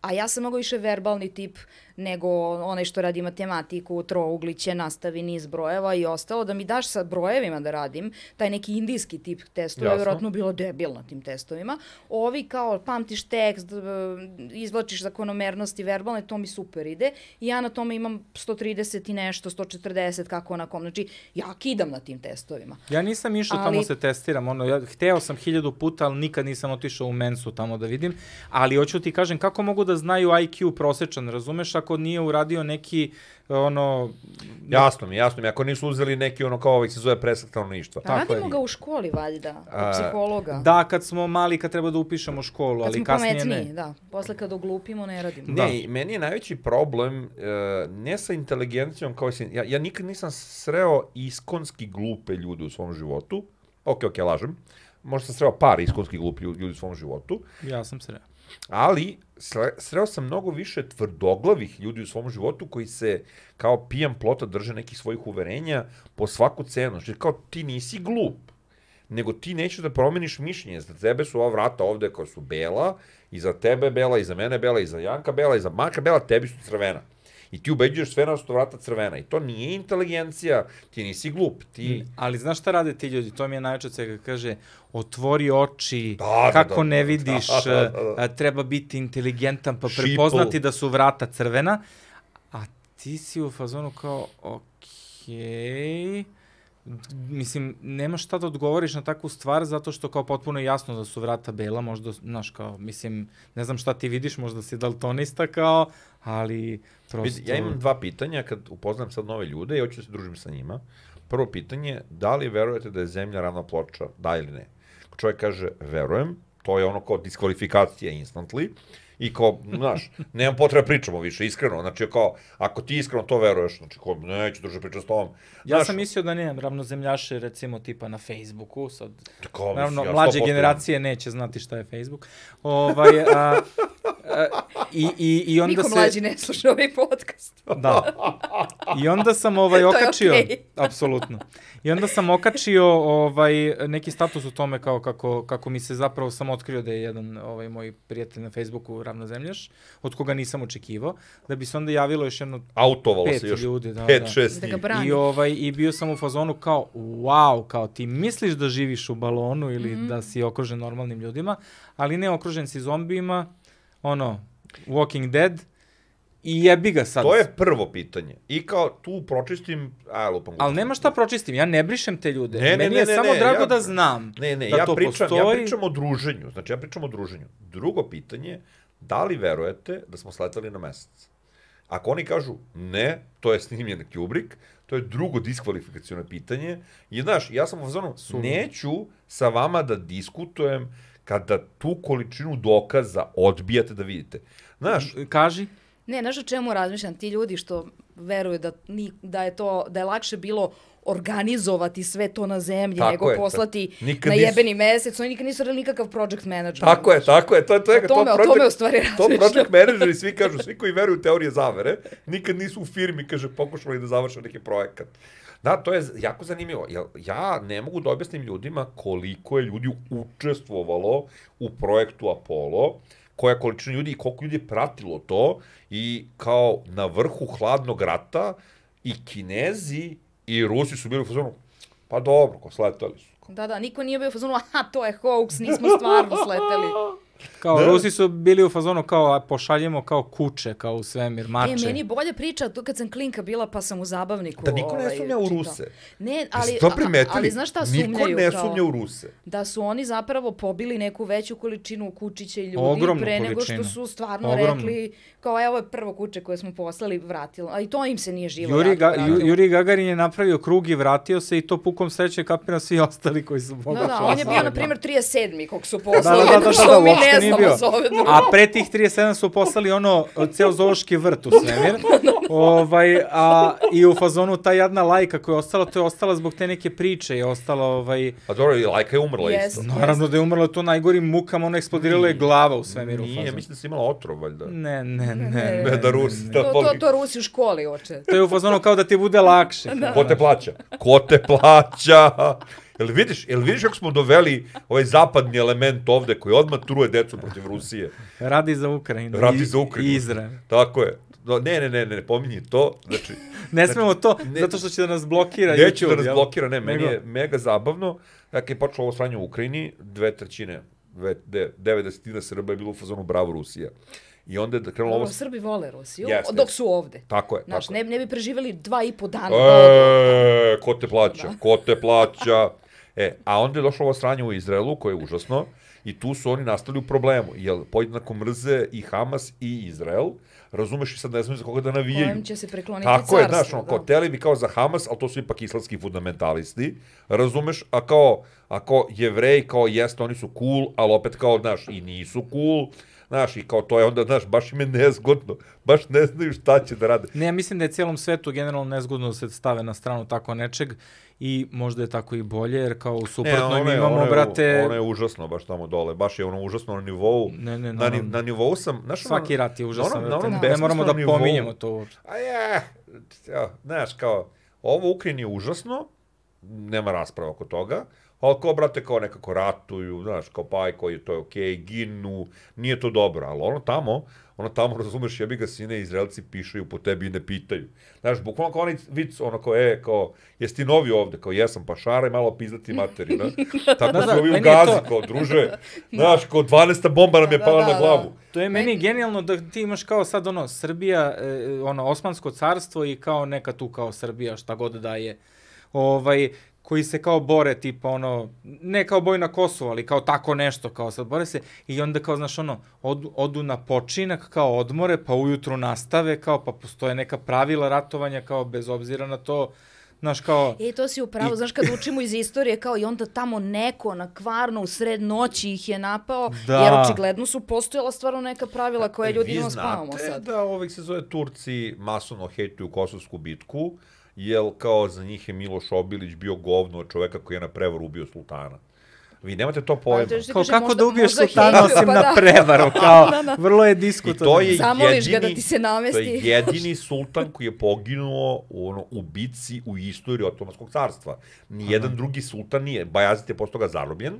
A ja sam mnogo više verbalni tip nego onaj što radi matematiku, trougliće, nastavi niz brojeva i ostalo. Da mi daš sa brojevima da radim, taj neki indijski tip testova, je vjerojatno bilo debil na tim testovima. Ovi kao pamtiš tekst, e, izvlačiš zakonomernosti verbalne, to mi super ide. I ja na tome imam 130 i nešto, 140, kako na kom. Znači, ja kidam na tim testovima. Ja nisam išao Ali- tamo se testiram, ono, ja hteo sam hiljadu puta, ali nikad nisam otišao u mensu tamo da vidim, ali hoću ti kažem, kako mogu da znaju IQ prosečan, razumeš, ako nije uradio neki, ono, Jasno mi, jasno mi. Ako nisu uzeli neki ono kao ovih se zove presek stanovništva. Pa Tako radimo je. ga u školi, valjda, A, psihologa. da, kad smo mali, kad treba da upišemo školu, Kad ali smo kasnije pametniji, ne. da. Posle kad oglupimo, ne radimo. Da. Ne, i meni je najveći problem uh, ne sa inteligencijom kao si, ja, ja nikad nisam sreo iskonski glupe ljude u svom životu. Ok, ok, lažem. Možda sam sreo par iskonski glupi ljudi u svom životu, Ja sam se ali sre, sreo sam mnogo više tvrdoglavih ljudi u svom životu koji se kao pijan plota drže nekih svojih uverenja po svaku cenu. Znači, kao ti nisi glup nego ti nećeš da promeniš mišljenje. Za tebe su ova vrata ovde koja su bela, i za tebe bela, i za mene bela, i za Janka bela, i za Maka bela, tebi su crvena. I ti ubeđuješ sve na su vrata crvena. I to nije inteligencija, ti nisi glup, ti... Ali znaš šta rade ti ljudi? To mi je najveće od svega. Kaže, otvori oči, Da, da, kako da, ne da, vidiš, da, da, da. a, treba biti inteligentan, pa prepoznati da su vrata crvena. A ti si u fazonu kao, okej... Mislim, nemaš šta da odgovoriš na takvu stvar, zato što kao potpuno je jasno da su vrata bela, možda, znaš, kao, mislim, ne znam šta ti vidiš, možda si daltonista kao, ali prosto... Ja imam dva pitanja kad upoznam sad nove ljude i hoću da se družim sa njima. Prvo pitanje, da li verujete da je zemlja ravna ploča? Da ili ne? Čovjek kaže, verujem, to je ono kao diskvalifikacija instantly, i kao, znaš, nemam potrebe pričamo više, iskreno, znači kao, ako ti iskreno to veruješ, znači kao, neću druže pričati s tobom. Ja Znaš, sam mislio da nemam ravnozemljaše, recimo, tipa na Facebooku, sad kao, mislim, Naravno, ja mlađe 100% generacije neće znati šta je Facebook. Ovaj, a, a, i, i, I onda Niko se... mlađi ne sluša ovaj podcast. Da. I onda sam ovaj To je okačio, okej. apsolutno. I onda sam okačio ovaj neki status u tome kao kako kako mi se zapravo sam otkrio da je jedan ovaj moj prijatelj na Facebooku ravnozemljaš, od koga nisam očekivao, da bi se onda javilo još jedno Autovalo pet se još ljudi, da, pet, da. šest Da ga. I ovaj i bio sam u fazonu kao wow, kao ti misliš da živiš u balonu ili Mhm. da si okružen normalnim ljudima, ali ne okružen si zombijima, ono Walking Dead i jebi ga sad. To je prvo pitanje. I kao tu pročistim, a lupam Ali gluposti. nema šta pročistim, ja ne brišem te ljude. Ne, ne, Meni ne, je ne, samo ne, drago ja- da znam Ne, ne, da ja to pričam, postoji. ja pričam o druženju. Znači, ja pričam o druženju. Drugo pitanje, da li verujete da smo sletali na mesec? Ako oni kažu ne, to je snimljen Kubrick, to je drugo diskvalifikacijono pitanje. I znaš, ja sam u fazonu, neću sa vama da diskutujem kada tu količinu dokaza odbijate da vidite. Znaš, Kaži. Ne, znaš o čemu razmišljam? Ti ljudi što veruju da, ni, da, je to, da je lakše bilo organizovati sve to na zemlji Tako nego je, poslati ta- nikad na nisu- jebeni mesec. Oni nikad nisu radili nikakav project management. Tako je, tako je, to je to je O tome- o tome u stvari To project menadžeri svi kažu, svi koji veruju u teorije zavere, nikad nisu u firmi, kaže, pokušali da završe neki projekat. Da, to je jako zanimljivo. Ja ne mogu da objasnim ljudima koliko je ljudi učestvovalo u projektu Apollo, koja količina ljudi i koliko ljudi je pratilo to i kao na vrhu hladnog rata i Kinezi i Rusi su bili u fazonu, pa dobro, ko sletali su. Da, da, niko nije bio u fazonu, aha, to je hoax, nismo stvarno sleteli. Kao, Da. Rusi su bili u fazonu kao, a pošaljemo kao kuće, kao u svemir, mače. E, meni je bolja priča tu kad sam klinka bila pa sam u zabavniku. Da niko ne ovaj, sumnja u čitala. Ruse. Ne, ali, to primetili? ali znaš šta sumnjaju? Niko ne kao, sumnja u Ruse. Da su oni zapravo pobili neku veću količinu kučića i ljudi Ogromnu pre nego količinu. što su stvarno Ogromnu. rekli kao evo je prvo kuće koje smo poslali vratilo. A i to im se nije živo Juri, Ga. Ju- Juri Gagarin je napravio krug i vratio se i to pukom sreće kapira svi ostali koji su Da, pokušali. da, on je bio, na primjer, 37. kog su Da, poslali, da, da, da, što da, mi uopšte ne nije znamo bio. zove drugo. A pre tih 37 su poslali ono, ceo zoološki vrt u svemir. ovaj, a, I u fazonu ta jadna lajka koja je ostala, to je ostala zbog te neke priče. Je ostala, ovaj, A dobro, i Lajka je umrla Jeste. isto. naravno da je umrla to najgorim mukama, ono eksplodirala je glava u svemiru. u Nije, fazonu. mislim da si imala otrov, valjda. Ne, ne, ne. Ne, Ne, da Rusi, da To, to, voli. to Rusi u školi oče. To je u fazonu kao da ti bude lakše. Ko te plaća? Ko te plaća? Jel vidiš, jel vidiš kako smo doveli ovaj zapadni element ovde koji odmah truje decu protiv Rusije? Radi za Ukrajinu. Radi i- za Ukrajinu. I Izrael. Tako je. No, ne, ne, ne, ne, pominji to. Znači, Ne smemo to, ne- zato što će da nas blokira neće da YouTube, nas jel? blokira, ne, meni Nego- je mega zabavno. Dakle, je počelo ovo sranje u Ukrajini, dve trećine, dve, de, devet desetina Srba je bilo u fazonu bravo Rusija. I onda je da krenulo ovo... Srbi vole Rusiju, Jeste, dok su ovde. Tako je, Znaš, tako je. ne, ne bi preživeli dva i po dana. E, ko te plaća? Ko te plaća? E, a onda je došlo ovo sranje u Izraelu, koje je užasno, i tu su oni nastali u problemu, jer podjednako mrze i Hamas i Izrael, razumeš i sad ne znaju za koga da navijaju. Kojem će se prekloniti Tako je, carstvo, znaš, ono, da. kao, teli bi kao za Hamas, ali to su ipak islamski fundamentalisti, razumeš, a kao, a kao jevreji, kao jeste, oni su cool, ali opet kao, znaš, i nisu cool, znaš, i kao to je onda, znaš, baš im je nezgodno, baš ne znaju šta će da rade. Ne, ja mislim da je cijelom svetu generalno nezgodno da se stave na stranu tako nečeg i možda je tako i bolje, jer kao u mi je- imamo, ono je, brate, Ono je užasno baš tamo dole, baš je ono užasno na nivou. Ne, ne, na, naravno. na nivou sam, znaš, ono- svaki rat je užasan, na onom, na onom ne moramo da nivou- pominjemo to uopšte. A je, ja, znaš, kao, ovo Ukrajini je užasno, nema rasprava oko toga, ali kao, brate, kao nekako ratuju, znaš, kao paj koji to je okej, ginu, nije to dobro, ali ono tamo, ono tamo, razumeš, jebi ga sine, Izraelci pišaju po tebi i ne pitaju. Znaš, bukvalno kao onaj vic, ono kao, e, kao, jesi ti novi ovde, kao, jesam, pa šaraj malo pizdati materina. Tako Da, su da, ovi u meni je gazi, kao, druže, znaš, kao, 12. bomba nam je Da, pala da, na da. glavu. To je meni genijalno da ti imaš kao sad ono Srbija, e, ono Osmansko carstvo i kao neka tu kao Srbija šta god da je. Ovaj koji se kao bore tipa ono ne kao boj na Kosovu, ali kao tako nešto kao sad bore se i onda kao znaš ono odu, odu na počinak kao odmore pa ujutru nastave kao pa postoje neka pravila ratovanja kao bez obzira na to znaš kao E, to si upravo, I- znaš, kad učimo iz istorije, kao i onda tamo neko na kvarno u sred noći ih je napao, Da. jer očigledno su postojala stvarno neka pravila koje ljudi Vi imamo spavamo znate sad. da ovih se zove Turci masovno hejtuju Kosovsku bitku, jel kao za njih je Miloš Obilić bio govno od čoveka koji je na prevaru ubio sultana. Vi nemate to pojma. Pa, kao kako možda- da ubiješ sultana osim pa na da. prevaru, kao vrlo je I to je Zamoliš ga jedini, da ti se namesti. To je jedini sultan koji je poginuo u, ono, u bici u istoriji Otomanskog carstva. Nijedan drugi sultan nije. Bajazid je posle toga zarobljen.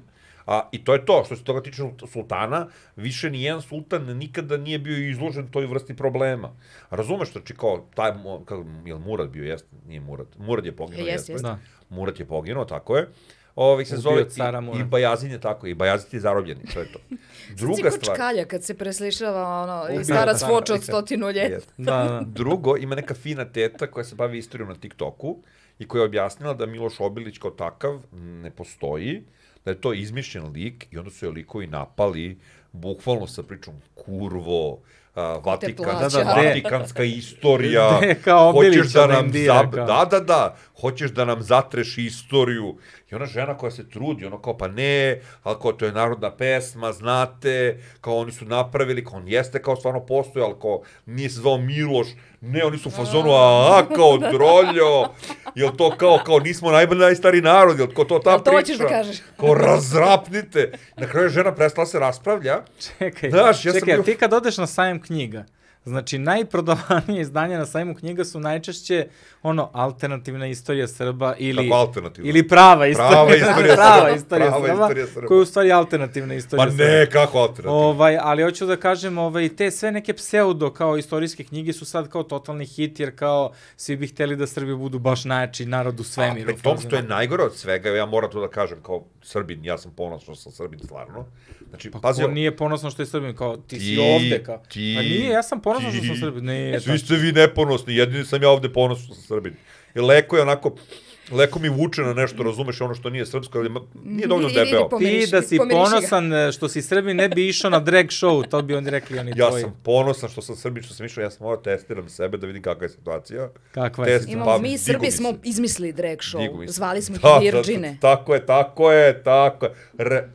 A, I to je to, što se toga tiče sultana, više ni jedan sultan nikada nije bio izložen toj vrsti problema. Razumeš, znači kao, taj, kao, je li Murad bio, jeste, nije Murad. Murad je poginuo, jeste. jeste. Da. Murad je poginuo, tako je. Ovi se zove cara i, i Bajazin je tako, i Bajazid je zarobljen, to je to. Druga stvar. čkalja kad se preslišava ono, i cara, voče od stotinu ljeta. Jeste. Da, da. Drugo, ima neka fina teta koja se bavi istorijom na TikToku i koja je objasnila da Miloš Obilić kao takav ne postoji, da je to izmišljen lik i onda su je likovi napali bukvalno sa pričom kurvo, a, Vatikan. Da, da, de. Vatikanska istorija, De, kao hoćeš da ona nam zab... kao. da, da, da, hoćeš da nam zatreš istoriju. I ona žena koja se trudi, ono kao, pa ne, ali kao to je narodna pesma, znate, kao oni su napravili, kao on jeste kao stvarno postoje, ali kao nije se zvao Miloš, ne, oni su u fazonu, a, a kao droljo, jel to kao, kao nismo najbolji najstari narod, jel kao to ta Jel to priča? hoćeš da kažeš? Kao razrapnite. Na kraju žena prestala se raspravlja. Čekaj, Znaš, ja sam čekaj, a bio- ti kad odeš na sajam knjiga, Znači, najprodavanije izdanja na sajmu knjiga su najčešće ono alternativna istorija Srba ili ili prava istorija. Prava istorija prava istorija Prava Srba, istorija Srba. koja je u stvari alternativna Pa istorija Srba. ne, kako alternativna? Ovaj, ali hoću da kažem, ovaj, te sve neke pseudo kao istorijske knjige su sad kao totalni hit, jer kao svi bi hteli da Srbi budu baš najjači narod u svemiru. A tom što je najgore od svega, ja moram to da kažem kao Srbin, ja sam ponosan što sam Srbin stvarno. Znači, Pa pazi, ko nije ponosno što je Srbin, kao ti, si Ti, ovde, kao. ti, pa nije, ja sam ponosan što sam Srbin. Ne, svi ste vi neponosni, jedini sam ja ovde ponosan što sam Srbin. I leko je onako, leko mi vuče na nešto, razumeš, ono što nije srpsko, ali nije dovoljno debelo. pomiriši- Ti da si ponosan e, što si Srbin, ne bi išao na drag show, to bi oni rekli oni Ja tvoji. sam ponosan što sam Srbin, što sam išao, ja sam morao testiram sebe da vidim kakva je situacija. Kakva je Test- situacija? Imamo, Pa, mi Srbi smo izmislili drag show. Zvali smo ih Da, da, Virgine. Tako je, tako je, tako je. Re,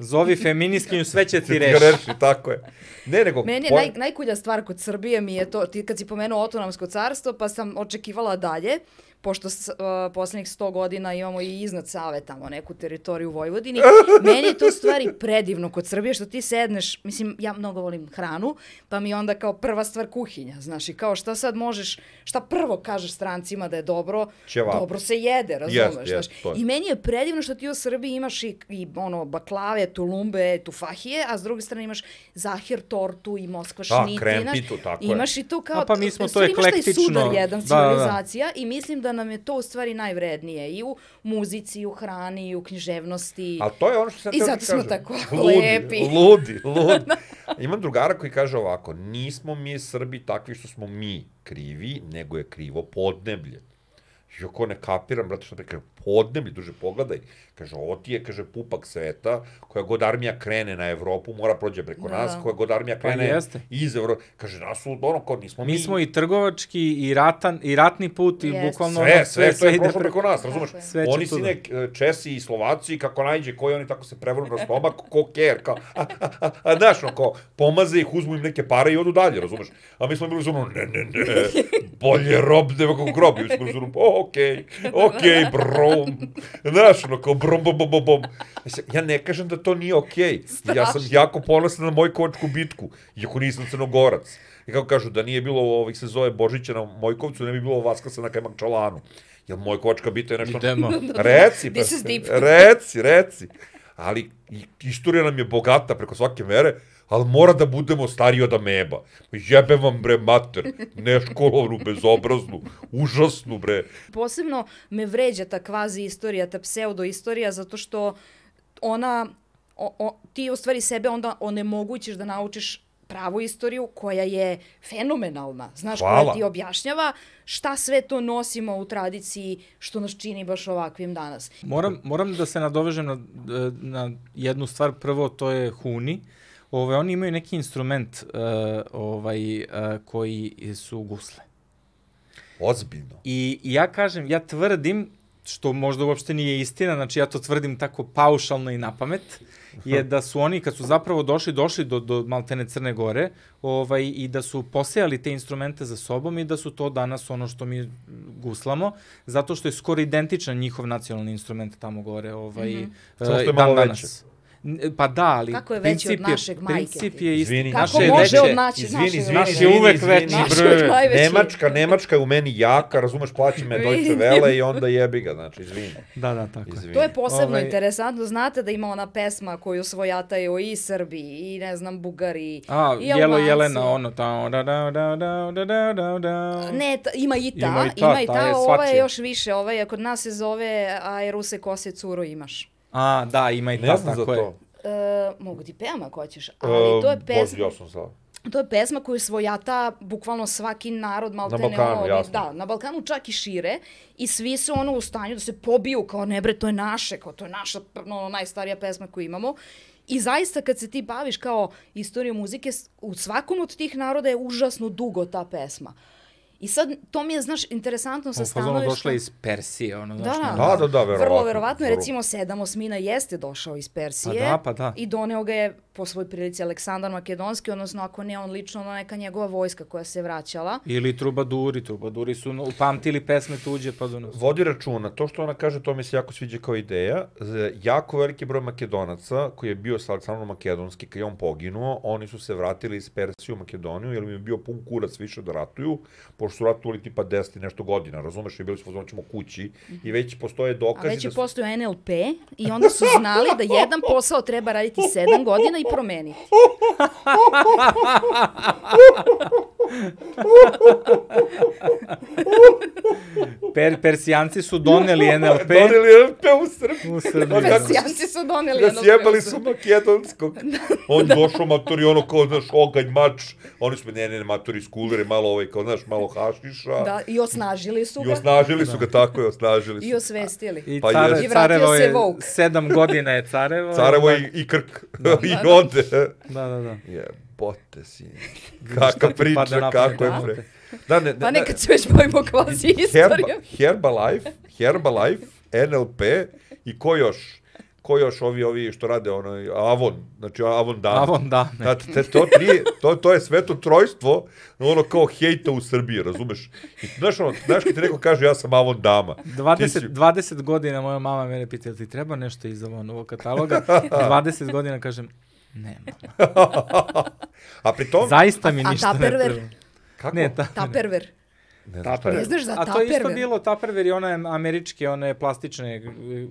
Zovi feminiskinju, sve će ti reši. reši, tako je. Ne, nego... Meni je naj, najkulja stvar kod Srbije mi je to, ti kad si pomenuo Otonomsko carstvo, pa sam očekivala dalje, pošto s, uh, poslednjih 100 godina imamo i iznad Save tamo neku teritoriju u Vojvodini. Meni je to u stvari predivno kod Srbije, što ti sedneš, mislim, ja mnogo volim hranu, pa mi onda kao prva stvar kuhinja, znaš, i kao šta sad možeš, šta prvo kažeš strancima da je dobro, Ćevap. dobro se jede, razumeš, jest, znaš. je. I meni je predivno što ti u Srbiji imaš i, i ono, baklave, tulumbe, tufahije, a s druge strane imaš zahir tortu i moskva Da, šniti. krempitu, tako je. Imaš i to kao, A pa mi smo to stvari imaš taj eklektično. sudar jedan Da, da, da. civilizacija i mislim da nam je to u stvari najvrednije i u muzici, i u hrani, i u književnosti. Ali to je ono što sam I teo zato smo kažem. tako ludi, lepi. Ludi, ludi. Imam drugara koji kaže ovako, nismo mi Srbi takvi što smo mi krivi, nego je krivo podneblje. I ako ne kapiram, brate, što te kaže, podneblje, duže pogledaj. Kaže, ovo ti je, kaže, pupak sveta, koja god armija krene na Evropu, mora prođe preko Da. nas, koja god armija krene jeste. iz Evrope. Kaže, nas su, ono, kao nismo mi. Mi smo i trgovački, i, ratan, i ratni put, i Jeste. bukvalno... Sve, ono, sve, sve, je ide prošlo preko- preko nas, razumeš? Je. Sve Oni si da- nek Česi i Slovaci, kako najđe, koji oni tako se prevrnu na stomak, ko ker, kao, a, a, a, a, znaš, no, kao, pomaze ih, uzmu im neke pare i odu dalje, razumeš? A mi smo bili uzmano, ne, ne, ne, bolje rob nego kako grob, i mi smo bili uzmano, okej, okej, brom, znaš, ono, kao, brom, bom, bom, bom, bom. Mislim, ja ne kažem da to nije okej, ja sam jako ponosan na moju kočku bitku, iako nisam crnogorac. I kako kažu, da nije bilo ovih se zove Božića na Mojkovcu, ne bi bilo Vaskasa na Kajmakčalanu. Jel Mojkovačka bita je nešto... Idemo. Reci, pa, reci, reci. Ali i- istorija nam je bogata preko svake mere, ali mora da budemo stariji od ameba. Jebem vam bre mater, neškolovnu, bezobraznu, užasnu bre. Posebno me vređa ta kvazi istorija, ta pseudo istorija, zato što ona, o, o, ti u stvari sebe onda onemogućiš da naučiš pravu istoriju koja je fenomenalna, znaš, koja Hvala. ti objašnjava šta sve to nosimo u tradiciji što nas čini baš ovakvim danas. Moram, moram da se nadovežem na, na jednu stvar. Prvo, to je huni. Ove, oni imaju neki instrument uh, ovaj, uh, koji su gusle. Ozbiljno. I ja kažem, ja tvrdim, što možda uopšte nije istina, znači ja to tvrdim tako paušalno i na pamet, je da su oni, kad su zapravo došli, došli do, do Maltene Crne Gore, ovaj, i da su posejali te instrumente za sobom i da su to danas ono što mi guslamo, zato što je skoro identičan njihov nacionalni instrument tamo gore. Ovaj, mm Samo što je malo veće. N- Pa da, ali Kako je veći od je- našeg, majke Princip je isti. Izvini. Kako Naše je može veće. od naći, Izvini, našeg izvini, Naš je uvek veći, Naš bre. je najveći. Nemačka, Nemačka je u meni jaka, razumeš, plaći me Deutsche. Welle i onda jebi ga, znači, izvini. Da, da, tako je. izvini. To je posebno Ovaj- interesantno. Znate da ima ona pesma koju svojataju i Srbi, i ne znam, Bugari, A, i Jelo Albanci. Jelena, ono, ta, da, da, da, da, da, da, da, da. Ne, ta, ima i ta, Ima i ta, ima i ta ta, je ova je još više, ova je, kod nas se zove Aj Ruse kose curo imaš. A, da, ima i ta, Ne znam za tako je. to. E, mogu ti pevam ako hoćeš, ali to je pesma, Bože, ja sam znao. to je pesma koju svojata bukvalno svaki narod maltene. Balkanu, ono, jasno. Da, na Balkanu čak i šire i svi su ono u stanju da se pobiju kao ne bre, to je naše, kao to je naša ono, najstarija pesma koju imamo. I zaista kad se ti baviš kao istorijom muzike, u svakom od tih naroda je užasno dugo ta pesma. I sad, to mi je, znaš, interesantno sa stanovišta... došla iz Persije, ono, znaš. Da, Da, da, da, verovatno. Vrlo verovatno, Vrlo. recimo, sedam osmina jeste došao iz Persije. Pa da, pa da. I doneo ga je po svoj prilici Aleksandar Makedonski, odnosno ako ne on lično, ono neka njegova vojska koja se vraćala. Ili trubaduri, trubaduri su no, upamtili pesme tuđe pa do nas. Vodi računa, to što ona kaže, to mi se jako sviđa kao ideja. Jako veliki broj makedonaca koji je bio sa Aleksandrom Makedonski, kad je on poginuo, oni su se vratili iz Persije u Makedoniju, jer im je bio pun kurac više da ratuju, pošto su ratovali tipa 10 i nešto godina, razumeš, i bili su fazon ćemo kući, i već postoje A dokazi već da je su... postojao NLP i onda su znali da jedan posao treba raditi sedam godina i Promene. Per, Persijanci su doneli NLP Doneli NLP u Srbiji. u Srbiji. Kako Persijanci su doneli Da NLP. sjebali su makedonskog. On došao matori, ono kao, znaš, oganj, mač. Oni su, ne, ne, ne, matori skulere, malo ovaj, kao, znaš, malo hašiša. Da, i osnažili su I ga osnažili su ga tako i osnažili i su. osvestili. I Pa care. I vratio Carevo se je, Vogue. sedam godina je Carevo. Carevo i i, i Krk. I ode. Da, da, da. Jebote si. šta Kakva ti priča, pamet, kako je da? pre. Da, ne, ne, Pa ne, nekad se već bojimo kvazi Herba, istoriju. Herbalife, Herbalife, NLP i ko još? Ko još ovi, ovi što rade, ono, Avon, znači Avon dame. Avon dame. Da, te, to, tri, to, to je sveto trojstvo, ono kao hejta u Srbiji, razumeš? I znaš, ono, znaš kad ti neko kaže ja sam Avon dama. Ti 20, si- 20 godina moja mama mene pita, ti treba nešto iz ovog novog kataloga? 20 godina kažem, nema. A pri tom... Zaista mi A ništa ne Tupperware? treba. Kako? Ne, ta, Taperver. ne znam šta je. Ne znaš za A to je isto bilo Tupperware i one američke, one plastične,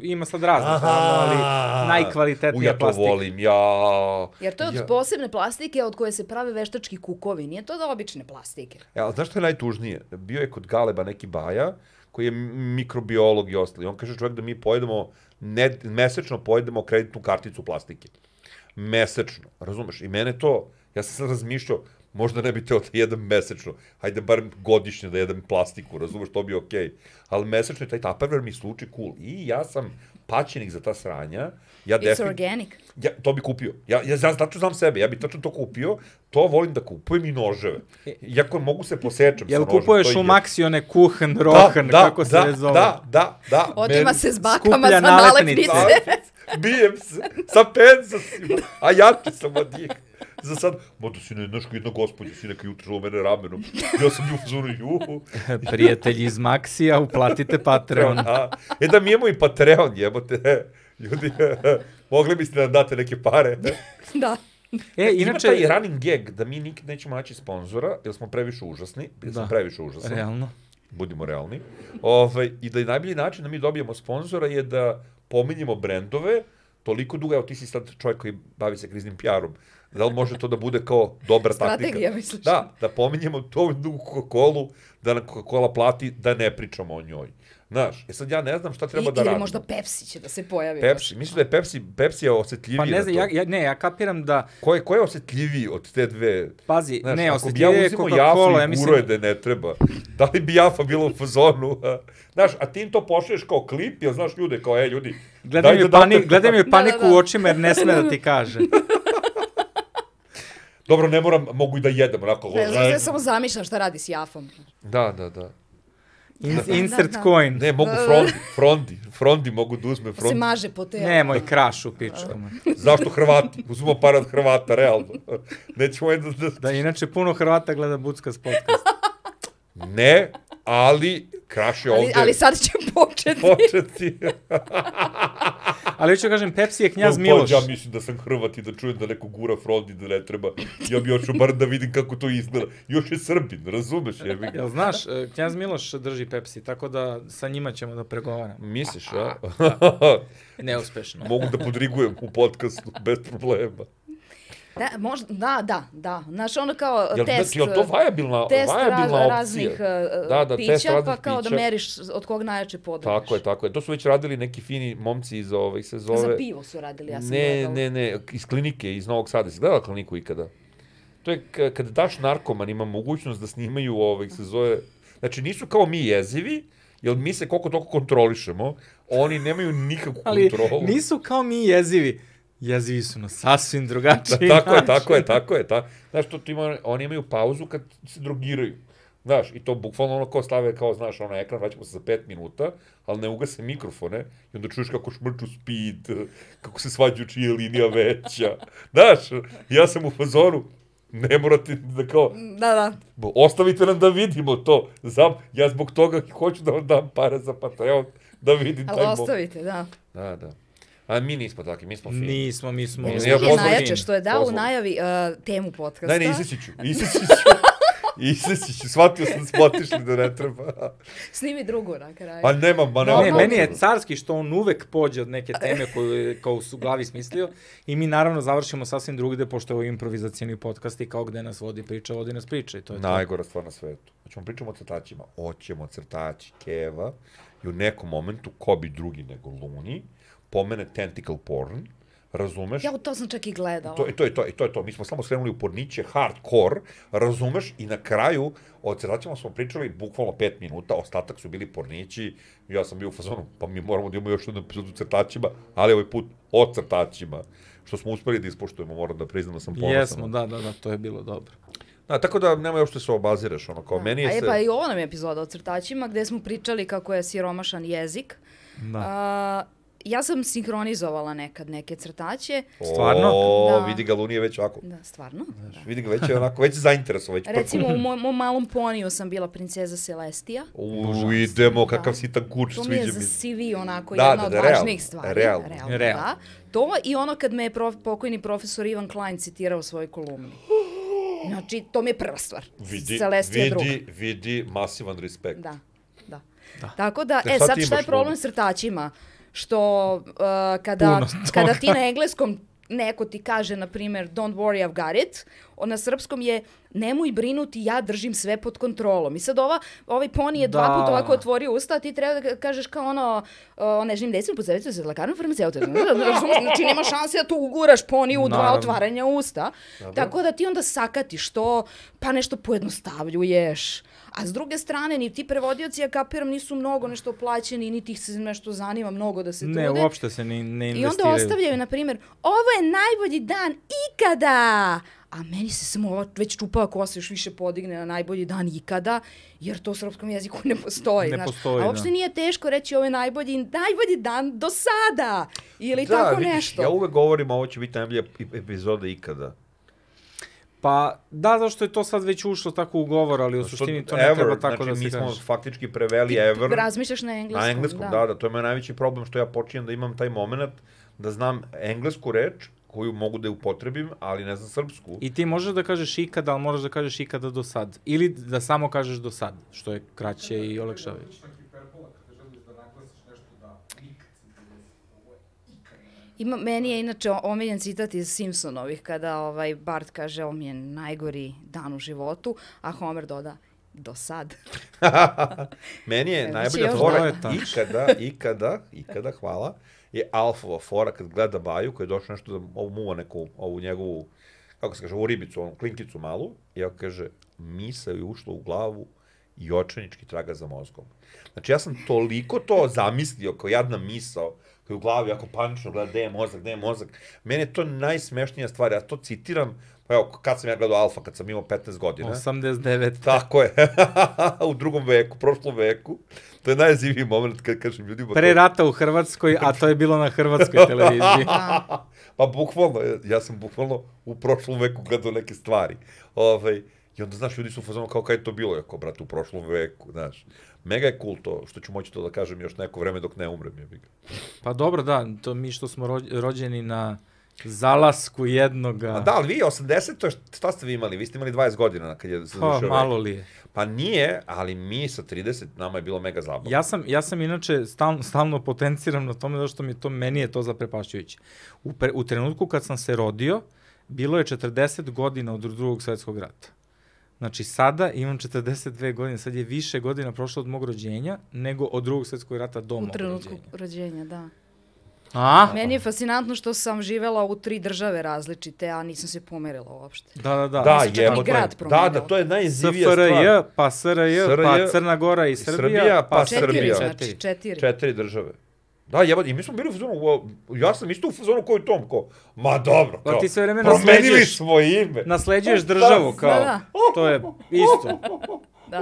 ima sad razne, ali U, najkvalitetnija ja to plastika. volim, ja... Jer to je od ja. posebne plastike od koje se prave veštački kukovi. Nije to da obične plastike. E, ali znaš što je najtužnije? Bio je kod Galeba neki baja, koji je mikrobiolog i ostali. On kaže čovjek da mi pojedemo, ne, mesečno pojedemo kreditnu karticu plastike. Mesečno, razumeš? I mene to, ja sam sad razmišljao, možda ne bi teo da jedem mesečno, hajde bar godišnje da jedem plastiku, razumeš, to bi okej. Okay. Ali mesečno je taj Tupperware mi sluči cool. I ja sam paćenik za ta sranja. Ja It's definitivno... organic. Ja, to bi kupio. Ja, ja, ja tačno znam sebe, ja bi tačno to kupio, to volim da kupujem i noževe. Iako mogu se posečem Jel sa nožem. kupuješ to u je- Maxione kuhan, rohan, kako se da, zove? Da, da, da. Otima meni- se s bakama skuplja za nalepnice. Bijem se, sa penzasima, a jači sam od njih. Za sad, ma da si ne, znaš, jedna gospođa si neka jutro o mene ramenom. Ja sam bio u fazonu, juhu. Prijatelji iz Maxija, uplatite Patreon. A, e da mi imamo i Patreon, jebote. Ljudi, mogli biste da nam date neke pare. da. E, Inače, inače, Ima taj running gag da mi nikad nećemo naći sponzora, jer smo previše užasni, jer smo Da. previše užasni, realno, budimo realni. Ovaj, I da je najbolji način da mi dobijemo sponzora je da pominjemo brendove, toliko dugo, evo ti si sad čovjek koji bavi se kriznim PR-om, da li može to da bude kao dobra taktika? Strategija, misliš? Da, da pominjemo to dugu Coca-Cola, da nam Coca-Cola plati, da ne pričamo o njoj. Znaš, e sad ja ne znam šta treba I, da ili radim. možda Pepsi će da se pojavi. Pepsi, mislim da je Pepsi, Pepsi je osjetljiviji pa ne na znam, to. ja, ja, ne, ja kapiram da, Ko je, ko je osjetljiviji od te dve pazi, Znaš, ne, ako bi ja je uzimo Jafa Coca-Cola, i ja mislim, je da ne treba, da li bi Jafa bila u fazonu? Znaš, a ti im to pošliješ kao klip, jel znaš ljude, kao, e, ljudi, gledaj mi, dajte pani, date- gledaj mi paniku da, da. u očima jer ne sme da ti kaže. Dobro, ne moram, mogu i da jedem, onako. Ne znam, ja samo zamišljam šta radi s Jafom. Da, da, da. In, Da, insert da. coin. Ne, mogu frondi, frondi, frondi mogu da uzme Da se frondi. maže po telu. Nemoj kraš u pičku. Zašto Hrvati? Uzmemo par od Hrvata, realno. Nećemo jedan da... Da, inače puno Hrvata gleda Buckas podcast. Ne, ali Kraš je ali, ovde ali sad će početi. početi. Ali hoću kažem, Pepsi je knjaz Pa, Miloš. Ja mislim da sam Hrvat i da čujem da neko gura frondi da ne treba. Ja bi hoću bar da vidim kako to izgleda. Još je Srbin, razumeš? Jebi ga. Jel znaš, e, knjaz Miloš drži Pepsi, tako da sa njima ćemo da pregovaramo. Misliš, a? Neuspešno. Mogu da podrigujem u podcastu bez problema. Da, možda, da, da, da. Znaš, ono kao Jel, test, jel to vajabilna, test vajabilna raz, raznih uh, Da, da, test pića, raznih pa kao da pića. meriš od kog najjače podržiš. Tako je, tako je. To su već radili neki fini momci iz ovih se zove... Za pivo su radili, ja sam ne, gledala. ne, ne, iz klinike, iz Novog Sada. Si gledala kliniku ikada? To je kada daš narkomanima mogućnost da snimaju ovih se zove... Znači, nisu kao mi jezivi, jer mi se koliko toliko kontrolišemo, oni nemaju nikakvu Ali kontrolu. nisu kao mi jezivi. Jezivi su na sasvim Da, drugačiji tako je, način. tako je, tako je. Ta, znaš, to, to ima, oni imaju pauzu kad se drogiraju. Znaš, i to bukvalno ono ko stave kao, znaš, ono ekran, vraćamo se za pet minuta, ali ne ugase mikrofone i onda čuješ kako šmrču speed, kako se svađaju čija je linija veća. Znaš, ja sam u fazonu, ne morate da kao, Da, da. bo- ostavite nam da vidimo to. Znam, ja zbog toga hoću da vam dam pare za Patreon, da vidim Ali taj moment. ostavite, da. Da, da. A mi nismo takvi, mi smo fini. Nismo, mi smo... Meni ja najjače što je dao u najavi uh, temu podcasta. Ne, ne, iseći ću, iseći ću. Iseći ću, shvatio sam da smo otišli da ne treba. Snimi drugu na kraju. Pa nema, ma nema. Ne, meni je carski što on uvek pođe od neke teme koju je kao u glavi smislio i mi naravno završimo sasvim drugde pošto je ovo improvizacijni podcast i kao gde nas vodi priča, vodi nas priča i to je. Najgora stvar na svetu. Hoćemo pričamo o crtačima. Hoćemo crtači Keva i u nekom momentu ko bi drugi nego Luni pomene tentacle porn, razumeš? Ja, to sam čak i gledala. To, to je to, i to je to. Mi smo samo skrenuli u porniće, hardcore, razumeš? I na kraju, o crtačima smo pričali bukvalno pet minuta, ostatak su bili pornići, ja sam bio u fazonu, pa mi moramo da imamo još jednu epizodu crtačima, ali ovaj put o crtačima, što smo uspeli da ispoštujemo, moram da priznam da sam ponosan. Jesmo, da, da, da, to je bilo dobro. Da, tako da nema uopšte se obaziraš, ono, kao meni je A je se... pa i ovo nam je epizoda o crtačima gde smo pričali kako je siromašan jezik. Da. A, ja sam sinhronizovala nekad neke crtaće. Stvarno? O, Da. vidi ga Lunije već ovako. Da, stvarno. Da. Vidi ga već je onako, već je zainteresovan, već Recimo, u mom, mom malom poniju sam bila princeza Celestija. U, idemo, kakav Da. sitan kurč, To mi sviđa je mi za se. CV onako Da, jedna da, od da, realno, važnijih stvari. realno. realno, Realno. Da. To i ono kad me je prof, pokojni profesor Ivan Klein citirao u svojoj kolumni. Znači, to mi je prva stvar. Vidi, Celestija je druga. vidi, vidi, masivan respekt. Da, da. Tako da, Te e sad ti šta je problem s crtačima? Što uh, kada, kada ti na engleskom neko ti kaže, na primjer, don't worry, I've got it, na srpskom je nemoj brinuti, ja držim sve pod kontrolom. I sad ova, ovaj poni je dva Da. puta ovako otvorio usta, a ti treba da kažeš kao ono, uh, ne želim desimo, pozavicu se lekarno farmaceuta. Znači, nema šanse da tu uguraš poni u dva Naravno. otvaranja usta. Tako da ti onda sakatiš to, pa nešto pojednostavljuješ. A s druge strane, ni ti prevodioci, ja kapiram, nisu mnogo nešto plaćeni, niti ih se nešto zanima mnogo da se trude. Ne, uopšte se ne, ne I investiraju. onda ostavljaju, na primjer, ovo je najbolji dan ikada! A meni se samo ova već čupava kosa još više podigne na najbolji dan ikada, jer to u srpskom jeziku ne postoji. Ne znaš. postoji, A uopšte da. nije teško reći ovo je najbolji, najbolji dan do sada! Ili tako vidiš, nešto. Ja uvek govorim, ovo će biti najbolja ep- epizoda ikada. Pa, da, zašto je to sad već ušlo tako u govor, ali u Što- suštini to ne ever, treba tako znači, da se mi smo kaže. faktički preveli Ti ever. razmišljaš na engleskom. Na engleskom, da. da, to je moj najveći problem što ja počinjem da imam taj moment da znam englesku reč koju mogu da je upotrebim, ali ne znam srpsku. I ti možeš da kažeš ikada, ali moraš da kažeš ikada do sad. Ili da samo kažeš do sad, što je kraće i olakšavajuće. Ima, meni je inače omiljen citat iz Simpsonovih kada ovaj Bart kaže ovo mi je najgori dan u životu, a Homer doda do sad. Meni je Znači, najbolja fora ikada, ikada, ikada, hvala, je Alfova fora kad gleda Baju koji je došao nešto da ovu muva neku, ovu njegovu, kako se kaže, ovu ribicu, onu klinkicu malu, i on kaže, misa je ušla u glavu i očajnički traga za mozgom. Znači, ja sam toliko to zamislio kao jadna misao, koji u glavi jako panično gleda gde je mozak, gde je mozak. Meni je to najsmešnija stvar, ja to citiram, pa evo, kad sam ja gledao Alfa, kad sam imao 15 godina. 89. Tako je. u drugom veku, prošlom veku. To je najziviji moment kad kažem ljudima... Pre rata u Hrvatskoj, a to je bilo na hrvatskoj televiziji. Pa bukvalno, ja sam bukvalno u prošlom veku gledao neke stvari. Ovaj, I onda, znaš, ljudi su u fazonu kao kada je to bilo, jako, brate, u prošlom veku, znaš. Mega je cool to, što ću moći to da kažem još neko vreme dok ne umrem, ga. Pa dobro, da, to mi što smo rođ- rođeni na zalasku jednoga... A da, ali vi 80, to je, šta ste vi imali? Vi ste imali 20 godina kad je Pa, završio malo vek. li je. Pa nije, ali mi sa 30, nama je bilo mega zabavno. Ja sam, ja sam inače stalno, stalno potenciram na tome zato što mi to, meni je to zaprepašćujuće. U, pre, u trenutku kad sam se rodio, bilo je 40 godina od drugog svetskog rata. Znači sada imam 42 godine, sad je više godina prošlo od mog rođenja nego od drugog svetskog rata do U mog trenutku rođenja. rođenja, da. A? Meni je fascinantno što sam živela u tri države različite, a nisam se pomerila uopšte. Da, da, da. Da, i jebote. grad Da, da, to je najzivija SFRJ, stvar. pa SRJ, SRJ, pa Crna Gora i Srbija, Srbija, pa Četiri, Srbija. znači, četiri. Četiri države. Da, jebote, i mi smo bili u fazonu, ja sam isto u fazonu koji Tom, ko, ma dobro, Pa kao, ti sve vreme promenili smo ime. Nasleđuješ državu, kao, Da, da. to je isto. Da.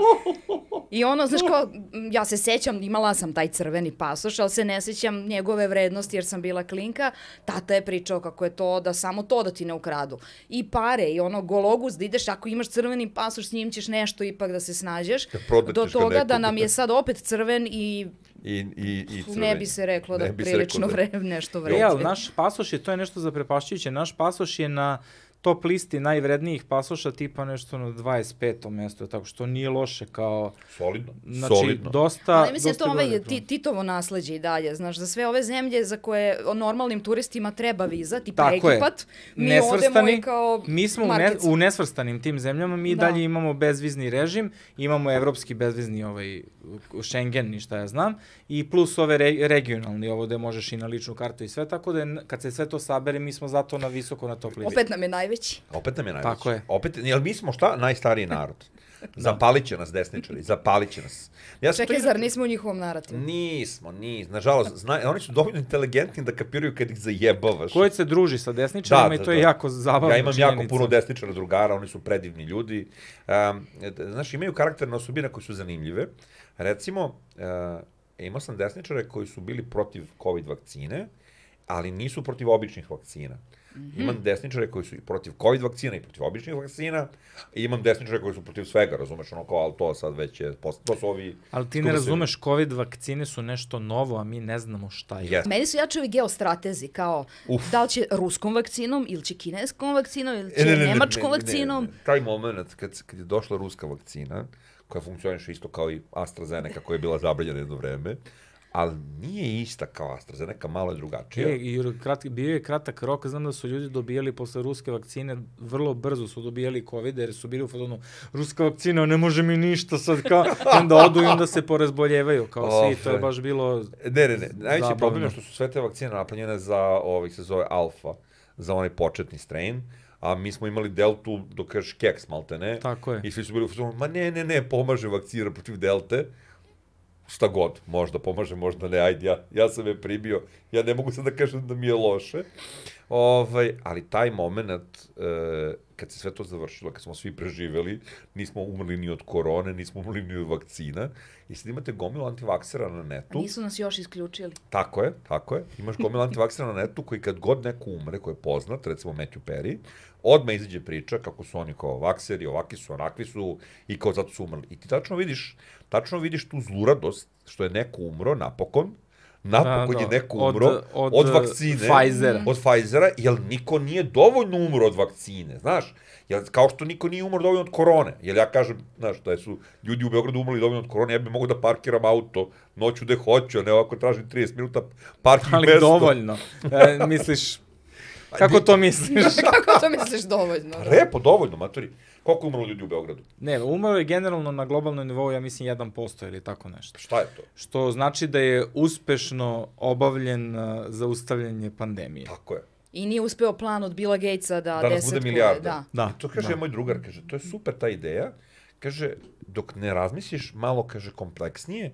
I ono, znaš kao, ja se sećam, imala sam taj crveni pasoš, ali se ne sećam njegove vrednosti jer sam bila klinka. Tata je pričao kako je to da samo to da ti ne ukradu. I pare, i ono gologus da ideš, ako imaš crveni pasoš, s njim ćeš nešto ipak da se snađeš. prodat Do toga da nam je sad opet crven i I, i, i crveni. ne bi se reklo da Ne se prilično reklo da- vre, nešto E, vredi. ali naš pasoš je, to je nešto zaprepašćujuće, naš pasoš je na top listi najvrednijih pasoša tipa nešto na 25. mesto, tako što nije loše kao, Solidno. znači, Solidno. dosta, Ali mislim da dosta to ovaj ti, Titovo nasleđe i dalje, znaš, za sve ove zemlje za koje o normalnim turistima treba viza, tipa Tako je. Egipat, mi odemo Nesvrstani, i kao mi smo u, ne, u nesvrstanim tim zemljama, mi Da. dalje imamo bezvizni režim, imamo evropski bezvizni ovaj, Schengen, ni šta ja znam, i plus ove re, regionalni, ovo gde možeš i na ličnu kartu i sve, tako da je, kad se sve to sabere, mi smo zato na visoko na top listi. Opet nam je najveći. Opet nam je najveći. Tako je. Opet, jel mi smo šta? Najstariji narod. Zapalit će nas desničari, zapalit će nas. Ja sam to Čekaj, ina- zar nismo u njihovom narativu? Nismo, nismo. Nažalost, zna, oni su dovoljno inteligentni da kapiraju kad ih zajebavaš. Ko se druži sa desničarima Da, i da, to je da. jako zabavna Ja imam činjenica. jako puno desničara drugara, oni su predivni ljudi. Um, znaš, imaju karakterne osobine koje su zanimljive. Recimo, uh, imao sam desničare koji su bili protiv COVID vakcine, ali nisu protiv običnih vakcina. Mhm. Imam desničare koji su i protiv COVID vakcina i protiv običnih vakcina, i imam desničare koji su protiv svega, razumeš, ono kao, ali to sad već je, to su ovi... Ali ti ne skupo se- razumeš, COVID vakcine su nešto novo, a mi ne znamo šta je. Jeste. Meni su jače ovi geostratezi, kao Uf. da li će ruskom vakcinom, ili će kineskom vakcinom, ili će E, ne, ne, ne, nemačkom ne, ne, vakcinom. Ne, ne. Taj moment kad, kad je došla ruska vakcina, koja funkcioniše isto kao i AstraZeneca koja je bila zabranjena jedno vreme, ali nije ista kao AstraZeneca, malo je drugačija. E, i kratki, bio je kratak rok, znam da su ljudi dobijali posle ruske vakcine, vrlo brzo su dobijali COVID, jer su bili u fazonu, ruska vakcina ne može mi ništa sad, kao, onda odu i onda se porazboljevaju, kao svi, to je baš bilo... Ne, ne, ne. Najveći Zabavno. problem je što su sve te vakcine napravljene za, ovih se zove alfa, za onaj početni strain, a mi smo imali deltu dok kažeš keks, malte ne. Tako je. I svi su bili u fazonu, ma ne, ne, ne, pomaže vakcina protiv delte. Šta god, možda pomaže, možda ne, ajde, ja, ja sam je pribio, ja ne mogu sad da kažem da mi je loše. Ovaj, ali taj moment, e, kad se sve to završilo, kad smo svi preživeli, nismo umrli ni od korone, nismo umrli ni od vakcina, i sad imate gomilu antivaksera na A netu. nisu nas još isključili. Tako je, tako je. Imaš gomilu antivaksera na netu koji kad god neko umre, ko je poznat, recimo Matthew Perry, odmah izađe priča kako su oni kao vakseri, ovakvi su, onakvi su i kao zato su umrli. I ti tačno vidiš, tačno vidiš tu zluradost što je neko umro napokon, napokon Da, je da. neko umro od, od, od vakcine. Pfizera. Od Pfizera, jer niko nije dovoljno umro od vakcine, znaš? Jel, kao što niko nije umro dovoljno od korone. Jer ja kažem, znaš, da su ljudi u Beogradu umrli dovoljno od korone, ja bih mogao da parkiram auto noću gde hoću, a ne ovako tražim 30 minuta parking Ali mesto. dovoljno. E, misliš, kako to misliš? Kako to misliš dovoljno? da? Repo, dovoljno, matori. Koliko je umrlo ljudi u Beogradu? Ne, umro je generalno na globalnom nivou, ja mislim, 1% ili tako nešto. Šta je to? Što znači da je uspešno obavljen uh, zaustavljanje pandemije. Tako je. I nije uspeo plan od Billa Gatesa da, Da nas bude milijarda. Da. Da, I to kaže da. moj drugar, kaže, to je super ta ideja. Kaže, dok ne razmisliš malo, kaže, kompleksnije,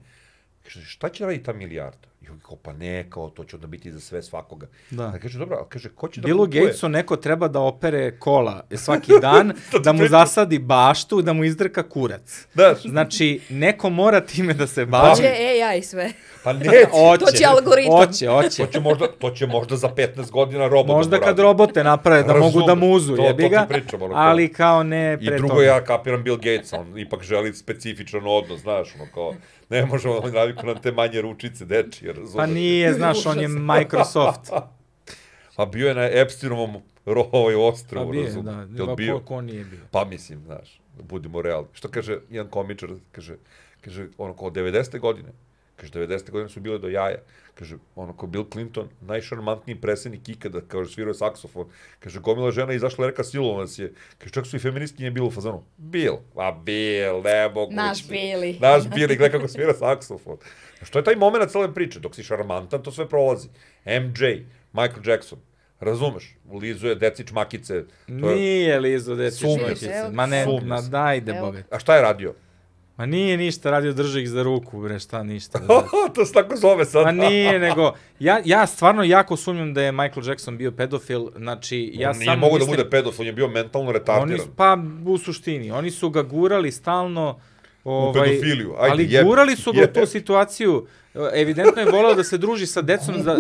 kaže, šta će raditi ta milijarda? I on kao, pa ne, kao, to će onda biti za sve svakoga. Da. A kaže, dobro, ali kaže, ko će da Billu kupuje? Gatesu neko treba da opere kola svaki dan, da mu zasadi baštu, da mu izdrka kurac. Da, Znači, neko mora time da se To bavi. će AI sve. pa neće. Oće. To će algoritam. Oće, oće. To će možda, to će možda za 15 godina robot Možda da kad robote naprave da mogu da muzu, to- jebi to ti ga, pričam, ono kao. ali kao ne I pre drugo, toga. ja kapiram Bill Gates, on ipak želi specifičan odnos, znaš, ono kao, ne možemo on naviku na te manje ručice dečije, razumeš? Pa nije, znaš, on je Microsoft. A bio je na Epsteinovom rovoj Pa ostrovu, bio, razumeš? da. Jel Pa bio? Ko, nije bio? Pa mislim, znaš, da budemo realni. Što kaže jedan komičar, kaže, kaže ono kao 90. godine, kaže 90. godine su bile do jaja, kaže ono kao Bill Clinton, najšarmantniji predsjednik ikada, kaže svirao je saksofon, kaže gomila žena izašla reka silovao nas je, kaže čak su i feministkinje bilo u fazonu, Bill, a Bill, ne mogu. Naš Billy. Naš Billy, gledaj kako svira saksofon. Što je taj moment cele priče, dok si šarmantan, to sve prolazi. MJ, Michael Jackson, razumeš, lizuje deci čmakice, to je, Nije Lizo, deci Sumnje se. šmakice. Ma ne, Sumnje ma se. dajde, boga. a šta je radio? Ma nije ništa radio, drži ih za ruku, bre, šta ništa. to se tako zove sad. Ma nije, nego, ja, ja stvarno jako sumnjam da je Michael Jackson bio pedofil, znači, ja on nije samo mogo da mislim... bude pedofil, on je bio mentalno Oni, retardiran. su- pa, u suštini, oni su ga gurali stalno pedofiliju, ajde, ali jebe. gurali su ga u Jebe. tu situaciju. Evidentno je volao da se druži sa decom. Za...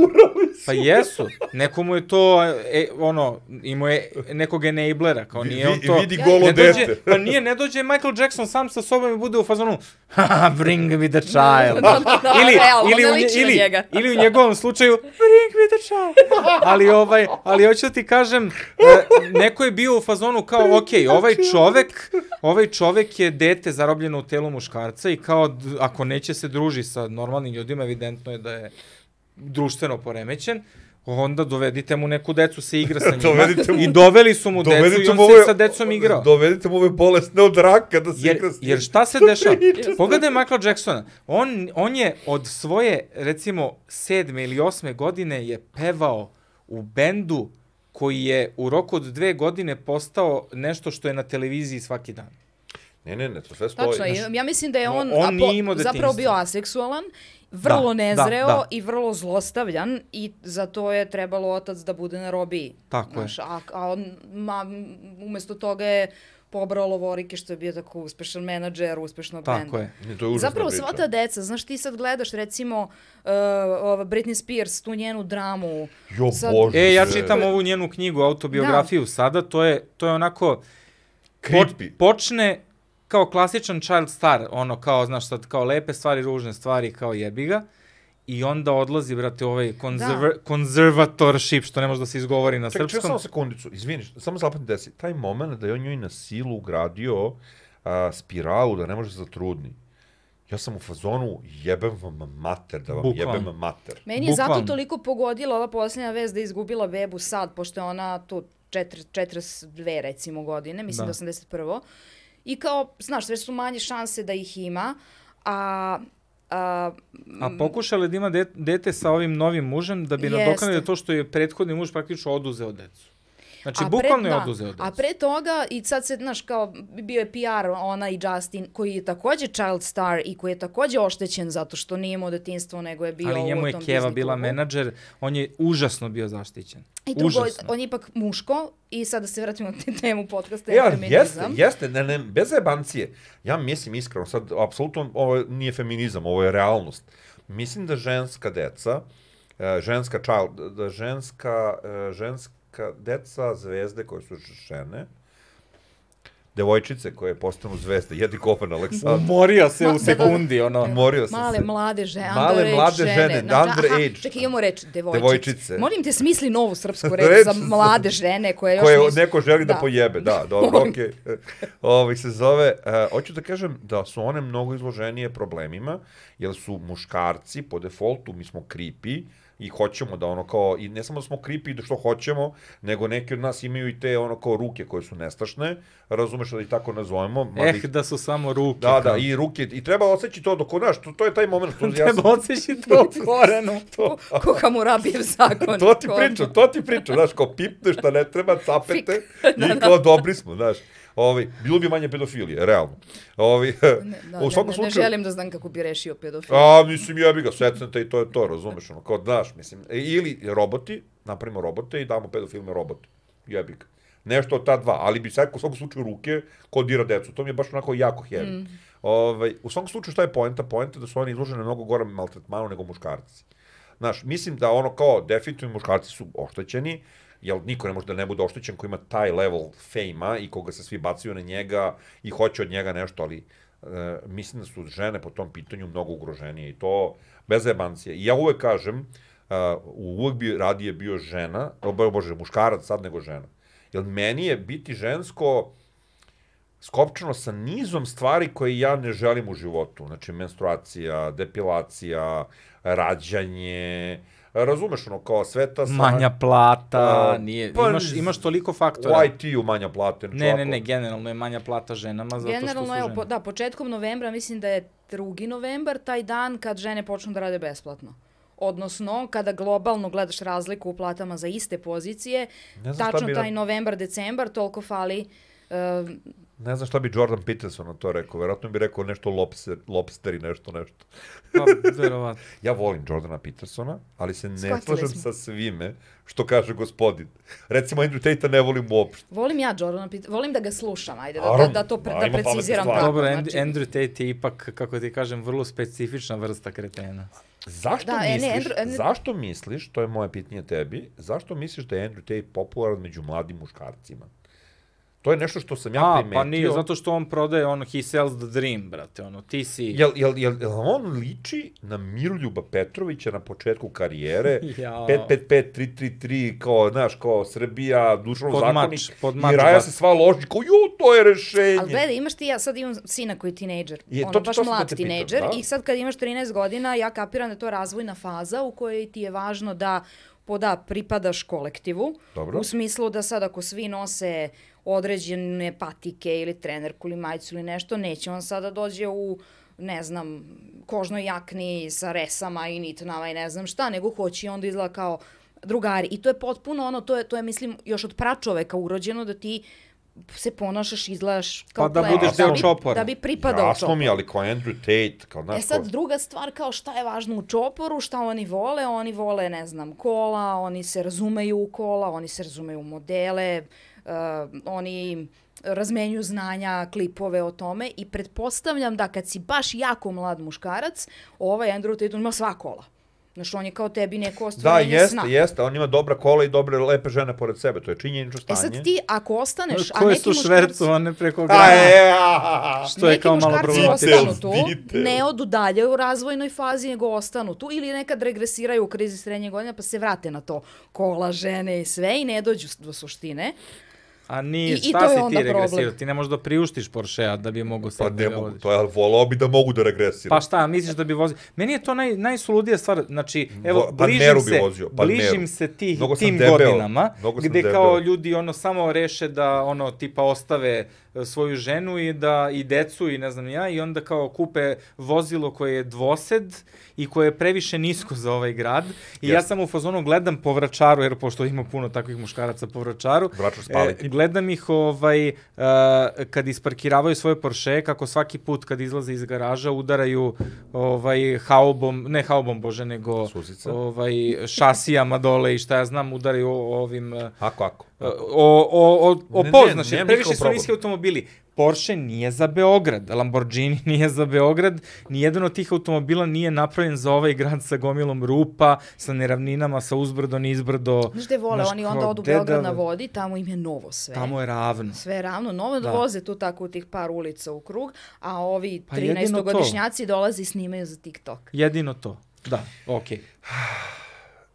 Pa jesu. Nekomu je to, e, ono, imao je nekog enablera, kao nije on Vi- to... vidi golo ne dođe, dete. pa nije, ne dođe Michael Jackson sam sa sobom i bude u fazonu haha, bring me the child. Da, da, da, ili, realno, ili, ne u, ili, njega. ili u njegovom slučaju bring me the child. Ali, ovaj, ali hoću da ti kažem, e, neko je bio u fazonu kao, ok, ovaj čovek, ovaj čovek je dete zarobljeno u telu muškarca i kao, ako neće se druži sa normalnim ljudima, evidentno je da je društveno poremećen, onda dovedite mu neku decu se igra sa njima. Dovedite mu- I doveli su mu decu i on mu se ove- sa decom igrao. Dovedite mu ove bolesne od raka da se Jer, igra s njim. jer šta se dešava? Pogledaj Michael Jacksona. On, on je od svoje, recimo, sedme ili osme godine je pevao u bendu koji je u roku od dve godine postao nešto što je na televiziji svaki dan. Ne, ne, ne, to sve stoji. Tačno, ja mislim da je No, on, on a po- nije imao zapravo bio aseksualan, vrlo Da, nezreo da, da. i vrlo zlostavljan i za to je trebalo otac da bude na robiji. Tako je. Znaš, A, a on, ma, umesto toga je pobrao lovorike što je bio tako uspešan menadžer uspešnog benda. Tako je. To je Zapravo priča. sva ta deca, znaš ti sad gledaš recimo uh, ova Britney Spears, tu njenu dramu. Jo, Sad- bože. E, ja čitam ovu njenu knjigu, autobiografiju sada, to je, to je onako... Creepy. počne kao klasičan child star, ono kao, znaš sad, kao lepe stvari, ružne stvari, kao jebi ga. I onda odlazi, brate, ovaj conserva conservatorship, što ne može da se izgovori na Čekaj, čekaj srpskom. samo sekundicu, izvini, samo zapamti desi. Taj moment da je on njoj na silu ugradio a, spiralu da ne može da se zatrudni. Ja sam u fazonu jebem vam mater, da vam Bukvalno. jebem mater. Meni je zato Bukvalno. toliko pogodila ova posljednja vez da je izgubila bebu sad, pošto je ona tu četiri- 42 recimo godine, mislim da, Da. da 81. I kao, znaš, sve su manje šanse da ih ima, a... a A pokušala je da ima de dete sa ovim novim mužem da bi nadoknadila to što je prethodni muž praktično oduzeo decu. Znači, A pre- bukvalno je da, oduzeo decu. A pre toga, i sad se, znaš, kao, bio je PR, ona i Justin, koji je takođe child star i koji je takođe oštećen zato što nije imao detinstvo, nego je bio Ali njemu je Keva Disney bila klubu. menadžer, on je užasno bio zaštićen. I drugo, Užasno. on je ipak muško i sad da se vratimo na te temu podcasta ali jeste, jeste, ne, ne, bez zajebancije. Ja mislim iskreno, sad, apsolutno, ovo nije feminizam, ovo je realnost. Mislim da ženska deca, e, ženska child, da ženska, e, ženska deca zvezde koje su žene, devojčice koje postanu zvezde, jedi Govan Aleksandar. Umorio se Ma, u da, da, sekundi, ono. Umorio sam Male se. mlade žene, Male mlade žene. žene, Znači, underage. Aha, čekaj, imamo reč, devojčice. Devojčice. Molim te, smisli novu srpsku reč Reč za mlade žene koje još koje nisu... neko želi da, Da. pojebe, da, dobro, okej. Ovaj se zove, uh, hoću da kažem da su one mnogo izloženije problemima, jer su muškarci po defaultu, mi smo creepy, i hoćemo da ono kao, i ne samo da smo creepy da što hoćemo, nego neki od nas imaju i te ono kao ruke koje su nestašne, razumeš da ih tako nazovemo. Eh, ih- da su samo ruke. da, da, kao. i ruke, i treba osjeći to dok, znaš, to, to je taj moment. To, ja sam, Treba odseći to otvoreno. to, Ko Hamurabijev zakon. to ti pričam, to ti pričam, znaš, kao pipne šta ne treba, capete i kao dobri smo, znaš. Ovi, bilo bi manje pedofilije, realno. Ovi, Ne, da, u svakom ne, ne, slučaju... ne želim da znam kako bi rešio pedofil. A, mislim, jebi ga, secnete i to je to, razumeš, ono, kao, znaš, mislim, e, ili roboti, napravimo robote i damo pedofilne robote, jebi ga. Nešto od ta dva, ali bi sad u svakom slučaju ruke ko dira decu, to mi je baš onako jako heavy. Mm. Ovaj, u svakom slučaju šta je poenta? Poenta je da su oni izloženi mnogo gore maltretmanu nego muškarci. Znaš, mislim da ono kao definitivno muškarci su oštećeni, jer niko ne može da ne bude oštećen ko ima taj level fejma i koga se svi bacaju na njega i hoće od njega nešto, ali e, mislim da su žene po tom pitanju mnogo ugroženije i to bez jebancije. I ja uvek kažem, uh, uvek bi radije bio žena, o bo- bože, muškarac sad nego žena. Jer meni je biti žensko skopčano sa nizom stvari koje ja ne želim u životu. Znači, menstruacija, depilacija, rađanje, razumeš ono, kao sveta sa... Manja plata, A, nije, pa imaš, imaš toliko U faktora. IT-u manja plate. znači Ne, ne, ovako. ne, generalno je manja plata ženama zato što su Generalno, žene. po, da, početkom novembra, mislim da je 2. novembar, taj dan kad žene počnu da rade besplatno. Odnosno, kada globalno gledaš razliku u platama za iste pozicije, Ne tačno bi taj novembar, decembar, toliko fali uh, Ne znam šta bi Jordan Peterson na to rekao. Verovatno bi rekao nešto lobster, lobster i nešto, nešto. Pa, verovatno. Ja volim Jordana Petersona, ali se ne Shvatili slažem smo. sa svime što kaže gospodin. Recimo, Andrew Tate-a ne volim uopšte. Volim ja Jordana Pitt, volim da ga slušam, ajde, da, da, da to pre, da pametne preciziram tako. Dobro, znači, Andrew Tate je ipak, kako ti kažem, vrlo specifična vrsta kretena. Zašto Da, e, ne, misliš, Andrew- Andrew- zašto misliš, to je moje pitanje tebi, zašto misliš da je Andrew Tate popularan među mladim muškarcima? To je nešto što sam ja A, primetio. pa nije, zato što on prodaje ono, he sells the dream, brate, ono, ti si... Jel, jel, jel, jel on liči na Miroljuba Petrovića na početku karijere? Jao. 5-5-5-3-3-3, kao, znaš, kao Srbija, dušano Pod zakonik. mač, pod mač I Raja se sva loži, kao, ju, to je rešenje. Ali gledaj, imaš ti, ja sad imam sina koji je tinejdžer, Je, ono to- baš to da mlad pitam, tinejdžer da. i sad kad imaš 13 godina, ja kapiram da je to razvojna faza u kojoj ti je važno da poda pripadaš kolektivu, Dobro. u smislu da sad ako svi nose određene patike ili trenerku ili majicu ili nešto, neće on sada dođe u ne znam, kožnoj jakni sa resama i nitnama i ne znam šta, nego hoće i onda izgleda kao drugari. I to je potpuno ono, to je, to je mislim, još od pračoveka urođeno da ti se ponašaš, izgledaš kao Pa da pleme, budeš deo da bi, čopora. Da bi pripadao Jasno mi, čoporu. ali kao Andrew Tate, kao, znaš, E sad, kao- druga stvar kao šta je važno u čoporu, šta oni vole, oni vole, ne znam, kola, oni se razumeju u kola, oni se razumeju u modele, uh, oni razmenjuju znanja, klipove o tome i pretpostavljam da kad si baš jako mlad muškarac, ovaj Andrew Tate on ima sva kola. Znaš, on je kao tebi neko Da, ostvarenje jeste, sna. jeste, on ima dobra kola i dobre lepe žene pored sebe, to je činjenično E stanje. sad ti, ako ostaneš, a Koje neki su muškarci... švercovane preko A, grana. e, a, Što je Neki kao malo muškarci problematično. ostanu tu, ne odu dalje u razvojnoj fazi, nego ostanu tu ili nekad regresiraju u krizi srednje godine pa se vrate na to kola, žene i sve i ne dođu do suštine. A nije, I- i šta je si onda ti regresirao? problem. Ti ne možeš da priuštiš Porschea da bi mogo Pa sad da ne ga mogu, to je, volao bi da mogu da regresiram. Pa šta, misliš da bi vozio? Meni je to naj, najsuludija stvar, znači, evo, Vo- bližim Palmeru bi se, vozio, Palmeru. bližim se tih, Mnogo tim debeo, godinama, gde debeo. kao ljudi ono samo reše da ono tipa ostave svoju ženu i da i decu i ne znam ja i onda kao kupe vozilo koje je dvosed i koje je previše nisko za ovaj grad i ja Jeste. sam u fazonu gledam po vračaru jer pošto ima puno takvih muškaraca po vračaru Vračar spaliti. E, gledam ih ovaj, uh, kad isparkiravaju svoje Porsche, kako svaki put kad izlaze iz garaža udaraju ovaj, haubom, ne haubom, bože, nego Suzice. ovaj, šasijama dole i šta ja znam, udaraju ovim... uh, Ako, ako. O, o, o, o Ne, poz, ne, znači, nemam previše su niski automobili. Porsche nije za Beograd, Lamborghini nije za Beograd, nijedan od tih automobila nije napravljen za ovaj grad sa gomilom rupa, sa neravninama, sa uzbrdo, nizbrdo. Znaš gde vole, oni onda odu Beograd da- na vodi, tamo im je novo sve. Tamo je ravno. Sve je ravno, novo Da. voze tu tako u tih par ulica u krug, a ovi Pa jedino to. 13-godišnjaci dolaze i snimaju za TikTok. Jedino to. Da, okej.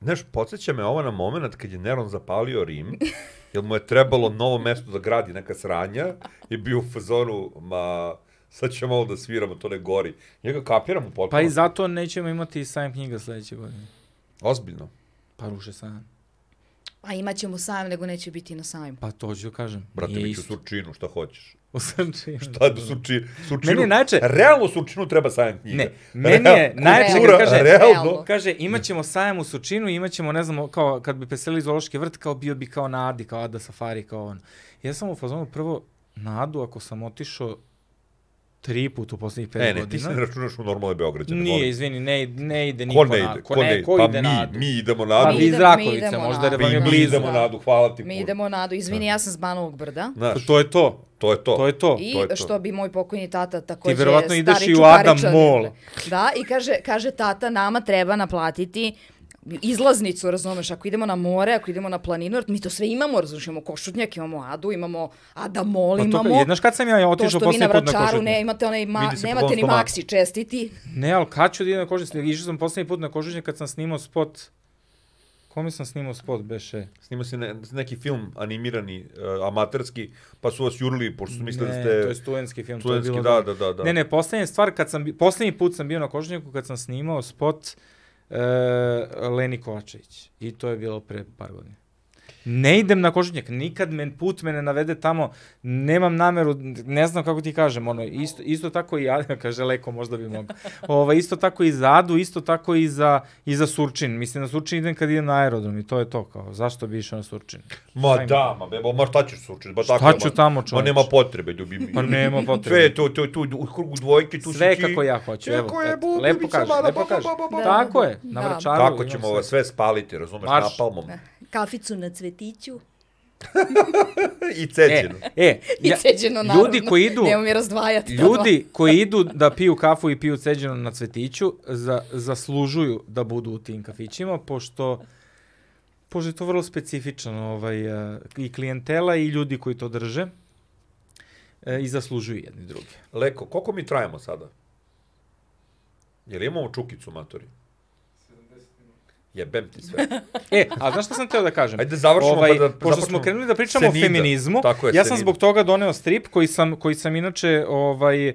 Znaš, podsjeća me ovo na moment kad je Neron zapalio Rim, jer mu je trebalo novo mesto da gradi neka sranja i bio u fazonu, ma, sad ćemo malo da sviramo, to ne gori. Njega kapiram u potpuno. Pa i zato nećemo imati sajam knjiga sledeće godine. Ozbiljno. Pa ruše sajam. A imat ćemo sajam, nego neće biti na sajmu. Pa to ću da kažem. Brate, Nije mi ću surčinu, šta hoćeš. U Surčinu. Šta da surčinu? surčinu Meni je najče- Realno surčinu treba sajam knjiga. Ne, meni je Real- najče kad kaže, realno. kaže imaćemo sajam u Sučinu, imaćemo, ne znam, kao kad bi preselili zoološki vrt, kao bio bi kao na Adi, kao Ada Safari, kao on. Ja sam u fazonu prvo na Adu, ako sam otišao tri put u poslednjih pet Ne, ne, ti godina. se ne računaš u normalne Beograđane. Nije, molim. izvini, ne, ne ide Ko niko ne na ide? Ko, Ko ne, ne ide? ko Pa ide na mi, Adu? mi idemo na Pa Adu. vi iz mi Rakovice, možda vam je Mi, mi blizu. idemo na Adu, hvala ti Mi idemo na Adu. Izvini, ja sam s Banovog brda. Znaš, To je to. to je to. To je to. I to je to. što bi moj pokojni tata takođe verovatno stari ideš i u Adam Mall. Da, i kaže, kaže tata, nama treba naplatiti izlaznicu, razumeš, ako idemo na more, ako idemo na planinu, jer mi to sve imamo, razumeš, imamo košutnjak, imamo Adu, imamo Adamol, Pa to, imamo... znaš kad sam ja otišao poslednji put na vračaru košutnjak? ne, imate onaj, ma, nemate ni maksi, čestiti. Ne, ali kad ću da idem na kožnjak? Išao sam poslednji put na kožnjak kad sam snimao spot. Kome sam snimao spot, beše? Snima se ne, neki film animirani, uh, amaterski, pa su vas jurili, pošto su mislili da Ne, ste... to je studenski film. Studentski, to je bilo da, da, da, da. Ne, ne, poslednja stvar, kad sam, poslednji put sam bio na kožnjaku kad sam snimao spot uh, Leni Kovačević. I to je bilo pre par godina. Ne idem na Košutnjak, nikad men, put me ne navede tamo, nemam nameru, ne znam kako ti kažem, ono, isto, isto tako i ja, kaže Leko, možda bi mogao. Ova, isto tako i za Adu, isto tako i za, i za Surčin. Mislim, na Surčin idem kad idem na aerodrom i to je to, kao, zašto bi išao na Surčin? Ma ima? da, ma bebo, ma šta ćeš sučiti? Ba Šta tako, ću ma- tamo, Ma čoveče? nema potrebe, ljubi. Pa nema potrebe. Sve, to, to, tu, u krugu dvojke, tu Sve si ti. kako ja hoću, evo. Kako je, eto, bu- lepo kaže, lepo kaže. Tako je, na Da. Vračaru. Tako ćemo sve. ovo sve spaliti, razumeš, napalmom. Kaficu na cvetiću. I ceđenu. E, e, I ceđeno, naravno. ljudi koji idu, Nemo mi razdvajati. ljudi koji idu da piju kafu i piju ceđeno na cvetiću, za, zaslužuju da budu u tim kafićima, pošto pošto je to vrlo specifično ovaj, eh, i klijentela i ljudi koji to drže eh, i zaslužuju jedni drugi. Leko, koliko mi trajemo sada? Jel imamo čukicu, matori? Jebem ti sve. E, a znaš šta sam teo da kažem? Ajde, završimo ovaj, pa da Pošto započnemo. smo krenuli da pričamo Senida. o feminizmu, Tako je, ja sam Senida. zbog toga doneo strip koji sam, koji sam inače ovaj, eh,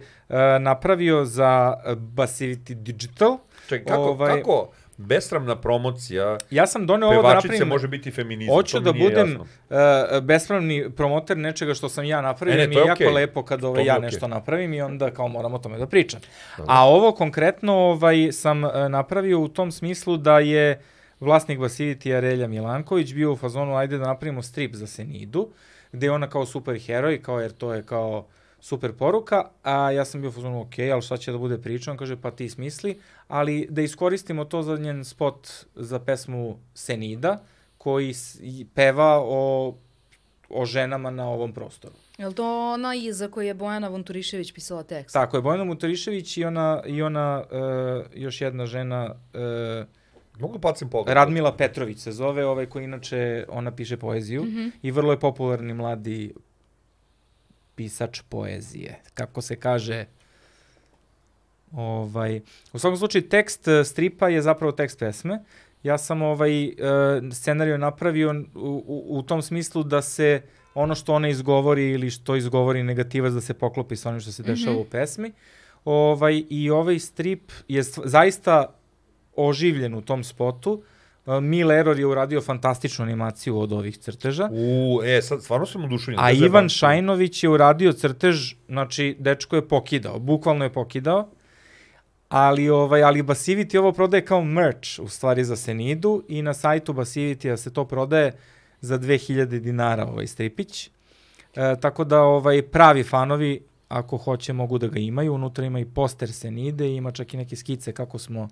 napravio za eh, Basivity Digital. Čekaj, kako, Ovaj- kako besramna promocija Ja sam doneo ovo da napravim... može biti feminizam? Hoću mi da budem jasno. uh, bespravni promoter nečega što sam ja napravio, E, ne, mi to je jako okej. lepo kad ovaj, mi ja okej. nešto napravim i onda kao moram o tome da pričam. A ovo konkretno ovaj, sam uh, napravio u tom smislu da je vlasnik Basivity Relja Milanković bio u fazonu ajde da napravimo strip za Senidu, gde je ona kao super heroj, kao jer to je kao super poruka, a ja sam bio u fazonu ok, ali šta će da bude priča? On kaže pa ti smisli, ali da iskoristimo to za njen spot za pesmu Senida, koji peva o, o ženama na ovom prostoru. Je li to ona iza koju je Bojana Vonturišević pisala tekst? Tako je, Bojana Mutarišević i ona, i ona uh, još jedna žena, uh, Mogu da bacim pogled? Radmila Petrović se zove, ovaj koji inače, ona piše poeziju Mhm. i vrlo je popularni mladi pisač poezije. Kako se kaže, ovaj, u svakom slučaju tekst eh, stripa je zapravo tekst pesme. Ja sam ovaj uh, scenariju napravio u, u, u tom smislu da se ono što ona izgovori ili što izgovori negativac da se poklopi sa onim što se dešava u pesmi. Ovaj, I ovaj strip je st- zaista oživljen u tom spotu. Uh, Mil Error je uradio fantastičnu animaciju od ovih crteža. U, e, sad stvarno sam oduševljen. A Ivan zajebavanja. Šajnović je uradio crtež, znači dečko je pokidao, bukvalno je pokidao. Ali ovaj ali Basivity ovo prodaje kao merch u stvari za Senidu i na sajtu Basivity se to prodaje za 2000 dinara ovaj stripić. E, tako da ovaj pravi fanovi ako hoće mogu da ga imaju, unutra ima i poster Senide ima čak i neke skice kako smo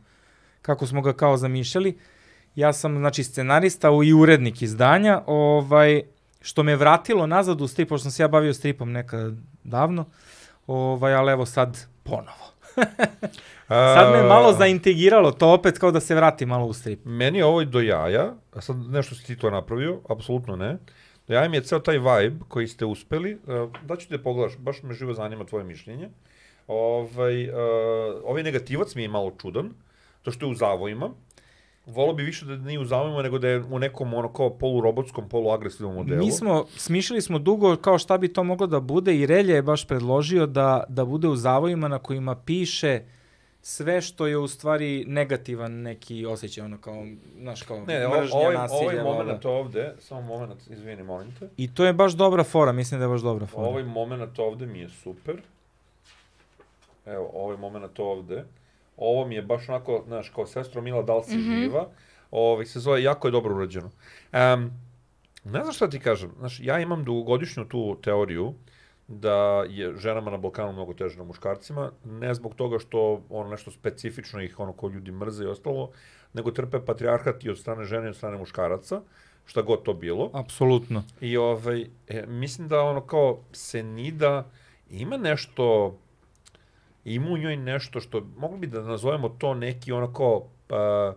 kako smo ga kao zamišljali. Ja sam znači scenarista i urednik izdanja, ovaj što me vratilo nazad u strip, pošto sam se ja bavio stripom nekad davno, ovaj, ali evo sad ponovo. Sad me malo zaintegiralo to opet kao da se vrati malo u strip. Meni je ovo do jaja, a sad nešto si ti to napravio, apsolutno ne. Do jaja mi je ceo taj vibe koji ste uspeli, uh, da ću te pogledaš, baš me živo zanima tvoje mišljenje. Ovaj, uh, ovaj negativac mi je malo čudan, to što je u zavojima. Volao bi više da nije u zavojima, nego da je u nekom ono kao polurobotskom, poluagresivnom modelu. Mi smo, smišljali smo dugo kao šta bi to moglo da bude i Relja je baš predložio da, da bude u zavojima na kojima piše sve što je u stvari negativan neki osjećaj, ono kao, znaš, kao Ne, mržnja, ovaj, nasilje, ovaj moment ovde, samo moment, izvini, molim te. I to je baš dobra fora, mislim da je baš dobra fora. Ovaj moment ovde mi je super. Evo, ovaj moment ovde. Ovo mi je baš onako, znaš, kao sestro Mila, da li si mm -hmm. živa? Ovaj, se zove, jako je dobro urađeno. Um, ne znam šta ti kažem. Znaš, ja imam dugogodišnju tu teoriju da je ženama na Balkanu mnogo teže na muškarcima, ne zbog toga što ono nešto specifično ih ono ko ljudi mrze i ostalo, nego trpe patrijarhat i od strane žene i od strane muškaraca, šta god to bilo. Apsolutno. I ovaj, e, mislim da ono kao Senida ima nešto, ima u njoj nešto što, mogli bi da nazovemo to neki ono kao, uh,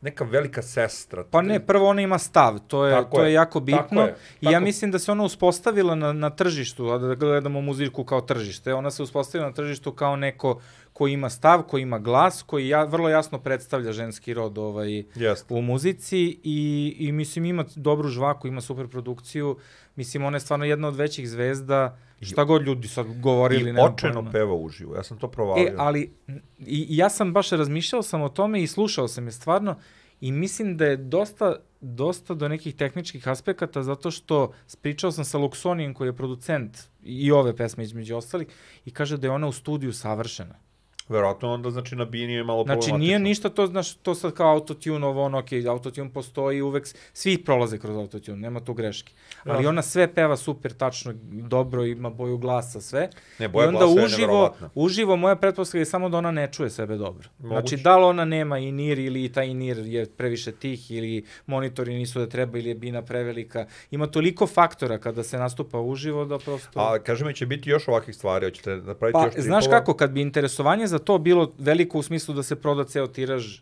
neka velika sestra. Pa ne, prvo ona ima stav, to je, Tako to je, je jako tako bitno. je, I ja tako. mislim da se ona uspostavila na, na tržištu, da gledamo muziku kao tržište. Ona se uspostavila na tržištu kao neko ko ima stav, ko ima glas, koji ja, vrlo jasno predstavlja ženski rod ovaj, Jeste. u muzici i, i mislim ima dobru žvaku, ima super produkciju. Mislim, ona je stvarno jedna od većih zvezda, šta god ljudi sad govorili. I očeno peva uživo, ja sam to provalio. E, ali i, i ja sam baš razmišljao sam o tome i slušao sam je stvarno i mislim da je dosta dosta do nekih tehničkih aspekata zato što pričao sam sa Luxonijem koji je producent i ove pesme između ostalih i kaže da je ona u studiju savršena. Verovatno onda znači na bini je malo Znači nije ništa to, znaš, to sad kao autotune, ovo ono, ok, autotune postoji uvek, svi prolaze kroz autotune, nema tu greške. Ali Ja. ona sve peva super, tačno, dobro, ima boju glasa, sve. Ne, boja I onda glasa je uživo, neverovatna. uživo, moja pretpostavka je samo da ona ne čuje sebe dobro. Moguće. Znači, da li ona nema i nir ili taj nir je previše tih ili monitori nisu da treba ili je bina prevelika. Ima toliko faktora kada se nastupa uživo da prosto... A kaže mi će biti još ovakvih stvari, hoćete napraviti Pa, još tripova? znaš kako, kad bi interesovanje za to bilo veliko u smislu da se proda ceo tiraž,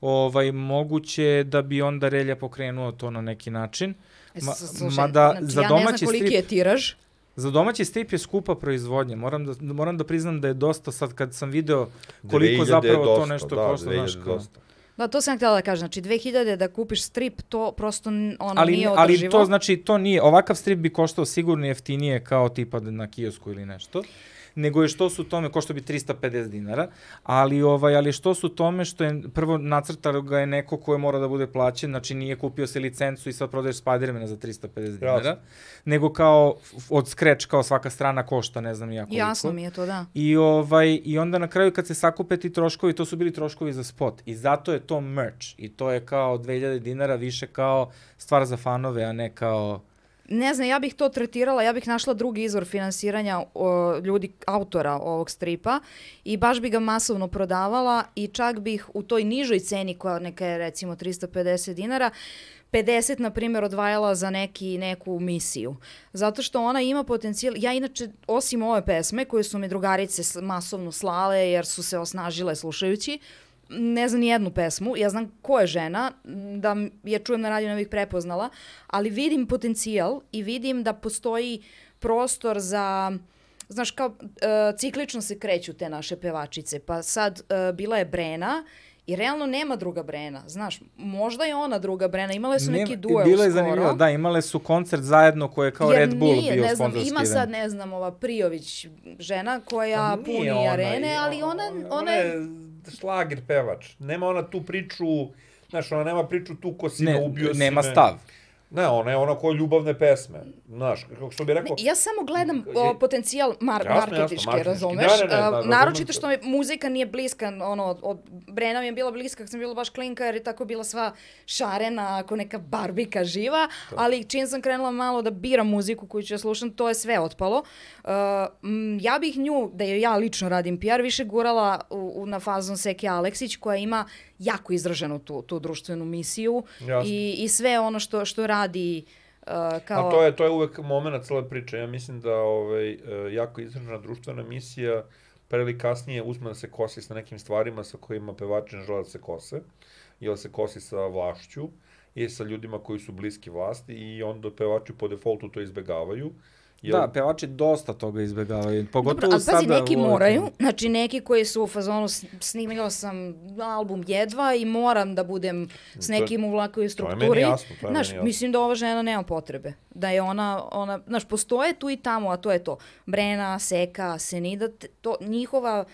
ovaj, moguće da bi onda Relja pokrenuo to na neki način. Ma, E, Slušaj, mada znači, za ja ne domaći znam koliki strip, je tiraž. za domaći strip je skupa proizvodnja. Moram da, moram da priznam da je dosta sad kad sam video koliko 2000 je zapravo to dosta, nešto da, košta, 2000 znaš kao. dosta. Da, to sam htjela da kažem. Znači, 2000 da kupiš strip, to prosto ono Ali, nije ali održivo. to znači, to nije, ovakav strip bi koštao sigurno jeftinije kao tipa na kiosku ili nešto nego je što su tome, košta bi 350 dinara, ali ovaj ali što su tome što je prvo nacrtao ga je neko ko je mora da bude plaćen, znači nije kupio se licencu i sad prodaješ Spidermana za 350 dinara, Jasno. nego kao od scratch kao svaka strana košta, ne znam ni ja koliko. Jasno mi je to, da. I, ovaj, I onda na kraju kad se sakupe ti troškovi, to su bili troškovi za spot. I zato je to merch. I to je kao 2000 dinara više kao stvar za fanove, a ne kao... Ne znam, ja bih to tretirala, ja bih našla drugi izvor finansiranja o, ljudi, autora ovog stripa i baš bi ga masovno prodavala i čak bih u toj nižoj ceni koja neka je recimo 350 dinara 50, na primjer, odvajala za neki, neku misiju. Zato što ona ima potencijal, ja inače, osim ove pesme koje su mi drugarice masovno slale jer su se osnažile slušajući, ne znam ni jednu pesmu, ja znam ko je žena, da je čujem na radiju ne bih prepoznala, ali vidim potencijal i vidim da postoji prostor za znaš kao e, ciklično se kreću te naše pevačice. Pa sad e, bila je Brena i realno nema druga Brena. Znaš, možda je ona druga Brena, imale su neki duel Bilo je zanimljivo, da, imale su koncert zajedno koje je kao Jer Red Bull nije, bio ne znam, ima sad, ne znam, ova Prijović žena koja Pa puni arene, ali ona, ona ona je... šlager pevač. Nema ona tu priču, znaš, ona nema priču tu ko si Ne, ubio si nema me. stav. Ne, ona je ona ko ljubavne pesme. Znaš, kako što bi rekao... Ne, ja samo gledam o, potencijal mar Jasno, jasno, marketički, marketinški. razumeš? Ne, ne, ne, da, naročito što mi muzika nije bliska, ono, od, Brena mi je bila bliska kad sam bila baš klinka, jer je tako bila sva šarena, ako neka barbika živa, ali čim sam krenula malo da biram muziku koju ću ja slušam, to je sve otpalo. Uh, m, ja bih nju, da joj ja lično radim PR, više gurala u, u, na fazon Seke Aleksić, koja ima jako izraženu tu, tu društvenu misiju Jasno. i, i sve ono što, što radi uh, kao... A to je to je uvek momenat cele priče. Ja mislim da ovaj e, jako izražena društvena misija pre ili kasnije uzme da se kosi sa nekim stvarima sa kojima pevači ne žele da se kose, ili se kosi sa vlašću i sa ljudima koji su bliski vlasti i onda pevači po defaultu to izbegavaju. Jer, Da, pevači dosta toga izbegavaju. Pogotovo Dobro, ali sada... pazi, neki u ovim- moraju, znači neki koji su u fazonu, s- snimila sam album jedva i moram da budem s To je- nekim u vlakovoj meni strukturi. jasno, to je znaš, meni jasno. mislim da ova žena nema potrebe. Da je ona, ona, znaš, postoje tu i tamo, a to je to. Brena, Seka, Senida, to, njihova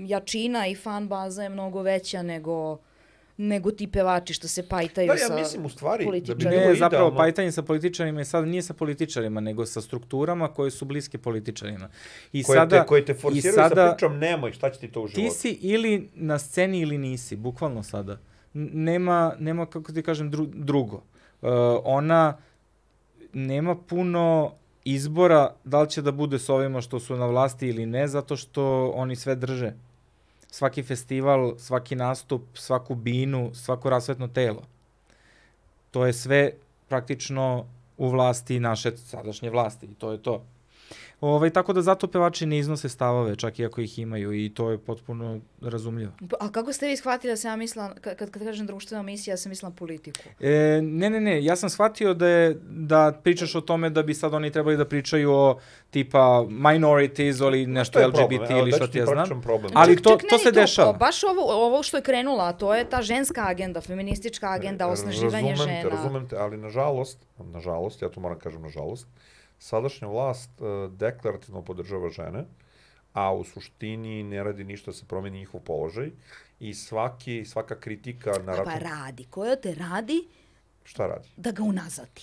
jačina i fan baza je mnogo veća nego nego ti pevači što se pajtaju Da, ja sa mislim u stvari da bi političarima. Ne, zapravo idealno- pajtanje sa političarima i sad nije sa političarima, nego sa strukturama koje su bliske političarima. I koje, sada, te, koje te i forsiraju sada, sa pričom nemoj, šta će ti to u Ti životu? si ili na sceni ili nisi, bukvalno sada. Nema, nema kako ti kažem, dru, drugo. Uh, ona nema puno izbora da li će da bude s ovima što su na vlasti ili ne, zato što oni sve drže. Svaki festival, svaki nastup, svaku binu, svako rasvetno telo. To je sve praktično u vlasti naše sadašnje vlasti i to je to. Ovaj, tako da zato pevači ne iznose stavove, čak i ako ih imaju i to je potpuno razumljivo. A kako ste vi shvatili da sam ja mislila, kad, kad kažem društvena misija, ja sam mislila politiku? E, ne, ne, ne, ja sam shvatio da, je, da pričaš o tome da bi sad oni trebali da pričaju o tipa minorities ili nešto To LGBT problem, ili šta ti ja znam. problem. Ali to- to se dešava. Baš ovo, ovo što je krenula, to je ta ženska agenda, feministička agenda, osnaživanje razumem žena. Te, razumem te, ali nažalost, nažalost, ja to moram kažem nažalost, sadašnja vlast uh, deklarativno podržava žene, a u suštini ne radi ništa da se promeni njihov položaj i svaki, svaka kritika na A račun... pa radi, koja te radi, Šta radi? da ga unazadi.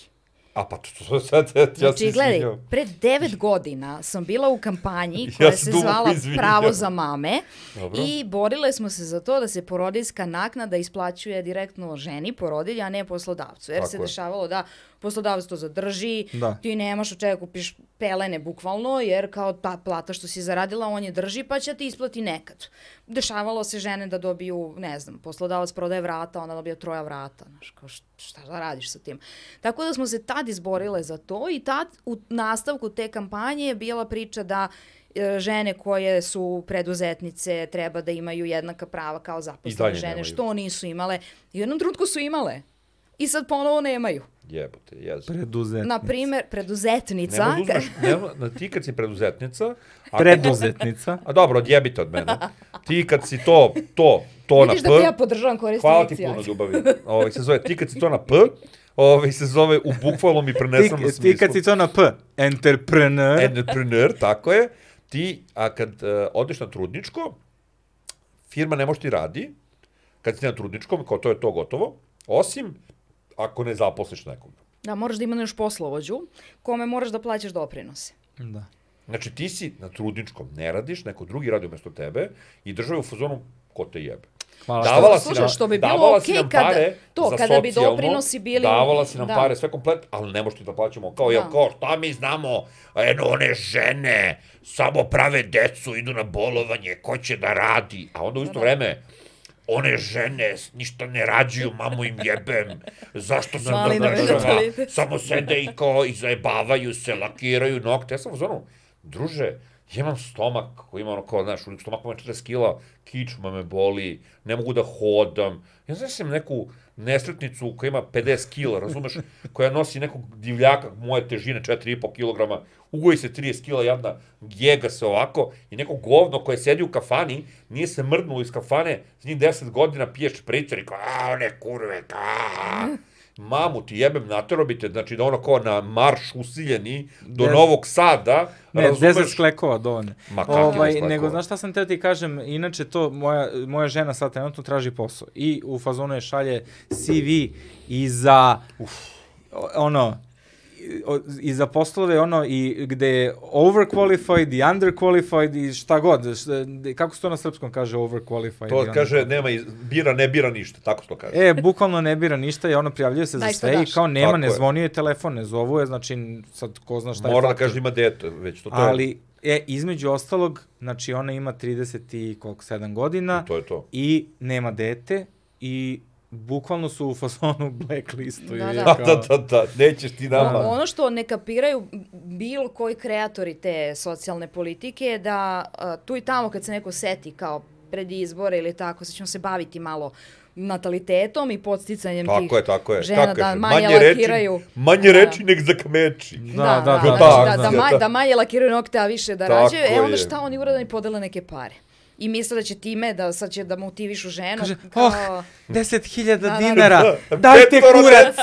A pa to, to sad, ja Znači, gledaj, izvinjam. pre devet godina sam bila u kampanji Ja koja se se zvala izvinjam. Pravo za mame Dobro. i borile smo se za to da se porodiljska naknada isplaćuje direktno ženi, porodilja, a ne poslodavcu. Jer Tako se je. dešavalo da poslodavac to zadrži, Da. ti nemaš od čega kupiš pelene bukvalno, jer kao ta plata što si zaradila, on je drži pa će ti isplati nekad. Dešavalo se žene da dobiju, ne znam, poslodavac prodaje vrata, ona dobija troja vrata, znaš, kao št- šta da radiš sa tim. Tako da smo se tad izborile za to i tad u nastavku te kampanje je bila priča da e, žene koje su preduzetnice treba da imaju jednaka prava kao zaposlene žene, nemaju. što nisu imale. I u jednom trenutku su imale. I sad ponovo nemaju. Jebote, jezu. Preduzetnica. Na primer, preduzetnica... Ne uzmeš, ne, na, ti kad si preduzetnica... A, Preduzetnica. a dobro, odjebite od mene. Ti kad si to, to, to Vidiš na da P... ti ja podržavam korisnici. Hvala ti puno, ljubavi. Ovaj se zove, ti kad si to na P, ovaj se zove u bukvalnom i Ti, prenesenom smislu. ti kad si to na P, entrepreneur, entrepreneur, tako je. Ti, a kad uh, odeš na trudničko, firma ne može ti radi, kad si na trudničkom, kao to je to gotovo, osim ako ne zaposliš nekog. Da, moraš da imenuješ poslovođu kome moraš da plaćaš doprinose. da. Znači, ti si na trudničkom, ne radiš, neko drugi radi umesto tebe i država je u fazonu, ko te jebe. Hvala Davala što... si nam, što bi bilo davala okej nam kada- pare to, za kada bi doprinosi bili- Davala si nam da. pare, sve komplet, ali ne možeš ti da plaćamo. Kao, Da. jel, kao, šta mi znamo? Eno, one žene samo prave decu, idu na bolovanje, ko će da radi? A onda u isto Da. vreme, one žene ništa ne rađuju, mamu im jebem, zašto sam Mali da nam je država, natalitet. samo sede i kao i zajebavaju se, lakiraju nokte. Ja sam u zonu, druže, ja imam stomak koji ima ono kao, znaš, u stomaku ima 40 kila, kičma me boli, ne mogu da hodam. Ja znam sam neku nesretnicu koja ima 50 kila, razumeš, koja nosi nekog divljaka moje težine 4,5 kilograma, ugoji se 30 kila jadna, jega se ovako i neko govno koje sedi u kafani, nije se mrdnulo iz kafane, s njih 10 godina pije špricer i kao, a, one kurve, a, mamu ti jebem, natero bi te, znači da ono kao na marš usiljeni do Ne- Novog Sada, Ne, razumeš? 10 sklekova dovoljno. Ma kakvi Ovaj, sklekova? nego, znaš šta sam teo ti kažem, inače to, moja, moja žena sad trenutno traži posao. I u fazonu je šalje CV i za, o- ono, i- i za poslove ono i gde je overqualified i underqualified i šta god. Šta, kako se to na srpskom kaže overqualified? To i kaže, nema, iz- bira, ne bira ništa, tako se to kaže. E, bukvalno ne bira ništa i ono prijavljuje se za Daj šta sve i kao nema, Tako ne zvonio je telefon, ne zovu je, znači sad ko zna šta je Mora da kaže ima dete, već to, to je, Ali, e, između ostalog, znači ona ima 30 i koliko, 7 godina to je to. i nema dete i bukvalno su u fasonu blacklistu. Da, i da. Da, kao- da, da, da, nećeš ti nama. Ono, ono što ne kapiraju bilo koji kreatori te socijalne politike je da a, tu i tamo kad se neko seti kao pred izbore ili tako, sad ćemo se baviti malo natalitetom i podsticanjem tih Tako je, tako je. žena Kako da kaže, manje, reči, lakiraju. manje Da. reči nek zakameči. Da, Da, da, da, da, da, da, da, da. manje, da manje lakiraju nokte, a više da Tako rađaju. E onda je. šta oni urade, oni podele neke pare. I misle da će time, da sad će da motivišu ženu. Kaže, kao, oh, 10.000 da, da. dinara, dajte Petoro kurac, dece,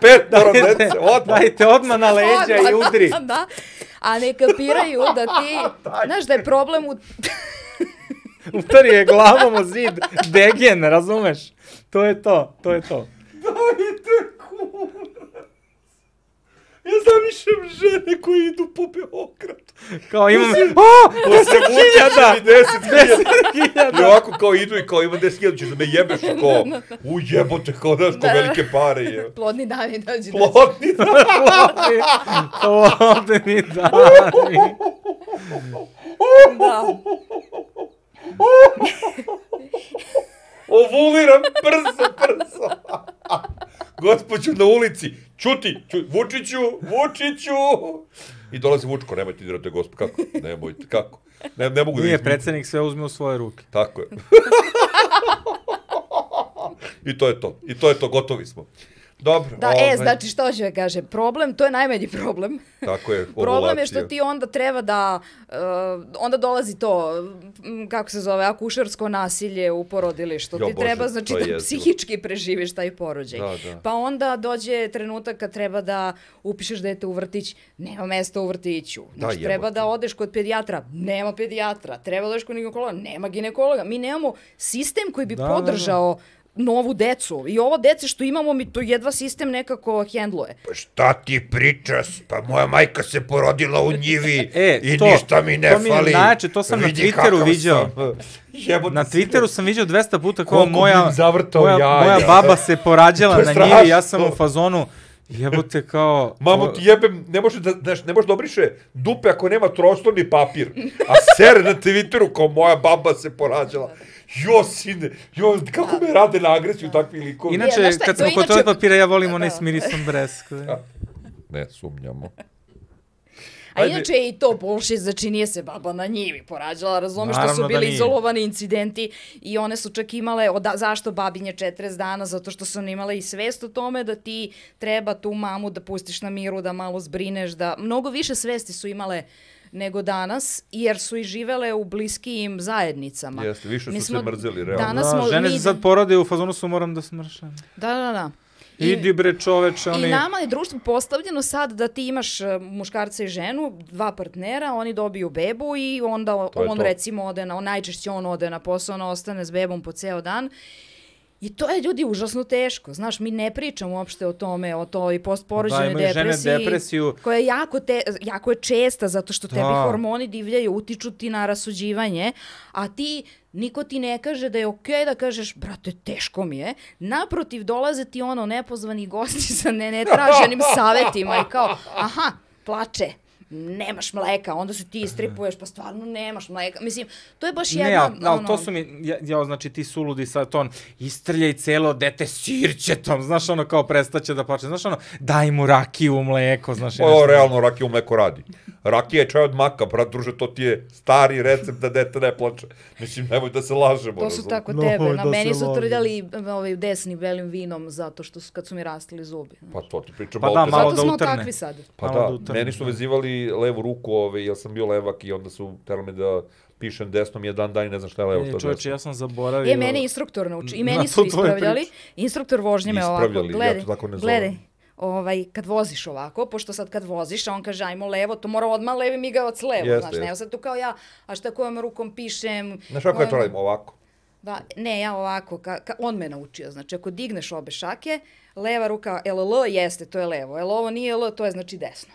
Petoro dajte, dece, odmah. dajte odmah na leđa i Odmah, udri. Da, da. A ne kapiraju da ti, znaš da je problem u Udari je glavom o zid, degen, razumeš? To je to, to je to. Dajte kurac. Ja zamišljam žene koje idu po Beogradu. Kao imam, o, Posle 10.000! Vučića 10.000. 10.000! I ovako kao idu i kao ima 10.000, ćeš da me jebeš i kao, u jebote, kao daš, kao Da. velike pare je. plodni dani dođe. da- Plotni, Plodni dani. Da. ovuliram brzo, brzo. Gospođu na ulici, čuti, ču, Vučiću, Vučiću. I dolazi Vučko, nemojte da dirate gospo, kako? Nemojte, kako? Ne, ne mogu da Nije, predsednik sve uzme u svoje ruke. Tako je. I to je to. I to je to, gotovi smo. Dobro. Da, ovaj, e, znači što ću da kažem, problem, to je najmanji problem. Tako je, Problem je što ovulacija. ti onda treba da, uh, onda dolazi to, kako se zove, akušersko nasilje u porodilištu. Jo, ti Bože, treba, znači, je da jezivo. psihički preživiš taj porođaj. Da, da. Pa onda dođe trenutak kad treba da upišeš dete u vrtić, nema mesta u vrtiću. Znači, jebote. treba da odeš kod pedijatra, nema pedijatra. Treba da odeš kod ginekologa, nema ginekologa. Mi nemamo sistem koji bi Da, da, da. Novu decu. I ovo dece što imamo mi to jedva sistem nekako hendluje. Pa šta ti pričaš? Pa moja majka se porodila u njivi E, i to- ništa mi ne to mi je fali. najjače, to sam na Vidi Twitteru kakav viđao. Jebote, Na Twitteru sam vidio 200 puta kao moja, moja, jaja. moja baba se porađala na njivi, ja sam u fazonu, jebote kao... Mamo ti jebem, ne može da, znaš, ne može da obriše dupe ako nema trostorni papir. A sere na Twitteru kao moja baba se porađala. Jo, sine, jo, kako me rade na agresiju takvi likovi. Inače, kad smo kod inače- toalet papira, ja volim onaj Da. s mirisom bresk. Ne sumnjamo. A Ajde. inače je i to bullshit, znači nije se baba na njivi porađala, razumeš što su da bili nije. izolovani incidenti i one su čak imale, oda, zašto babinje 40 dana, zato što su one imale i svest o tome da ti treba tu mamu da pustiš na miru, da malo zbrineš, da mnogo više svesti su imale nego danas, jer su i živele u bliskijim zajednicama. Jeste, više Mi su smo se mrzeli, realno. Danas Da, smo žene mi- se sad porode u fazonu su moram da smršam. Da, da, da. Idi bre čoveče, I oni... nama je društvo postavljeno sad da ti imaš e, muškarca i ženu, dva partnera, oni dobiju bebu i onda To on to. recimo ode na, najčešće on ode na posao, on ostane s bebom po ceo dan. I to je ljudi užasno teško. Znaš, mi ne pričamo uopšte o tome, o toj postporođenoj Da, imaju žene depresiji. depresiju. Koja je jako, te, jako je česta zato što tebi Da. hormoni divljaju, utiču ti na rasuđivanje, a ti, niko ti ne kaže da je okej da kažeš, brate, teško mi je. Naprotiv, dolaze ti ono nepozvani gosti sa ne, netraženim savetima i kao, aha, plače, nemaš mleka, onda se ti istripuješ, pa stvarno nemaš mleka. Mislim, to je baš jedna... Ne, ali, ali ono, to su mi, ja, ja, znači ti suludi sad ton, istrljaj celo dete sirćetom, znaš ono kao prestaće da plače, znaš ono, daj mu rakiju u mleko, znaš. Ovo nešto. realno rakija u mleko radi. Rakija je čaj od maka, brat, druže, to ti je stari recept da dete ne plače. Mislim, nemoj da se lažemo. To su razumeš? tako No, tebe. da Na se meni su trljali ovaj, desni belim vinom zato što su, kad su mi rastili zubi. Pa to ti pričam. Pa da, malo Zato da smo utrne. takvi sad. Pa malo da da, utrne, meni su da. vezivali levu ruku, ovaj, ja sam bio levak i onda su terali me da pišem desnom jedan dan i ne znam šta je levo, E, desno. ja sam zaboravio. Je, mene instruktor nauči. I meni su ispravljali. Instruktor vožnje me ovako, Ispravljali, ja to tako ne zovem. gledaj, ovaj, kad voziš ovako, pošto sad kad voziš, a on kaže ajmo levo, to mora odmah levi migavac levo, Jeste, znaš, jeste. sad tu kao ja, a šta kojom rukom pišem. Znaš kako ja to radim? Ovako. Da, ne, ja ovako, ka, ka, on me naučio, znači ako digneš obe šake, leva ruka, LL jeste, to je levo, jel ovo nije L, to je znači desno.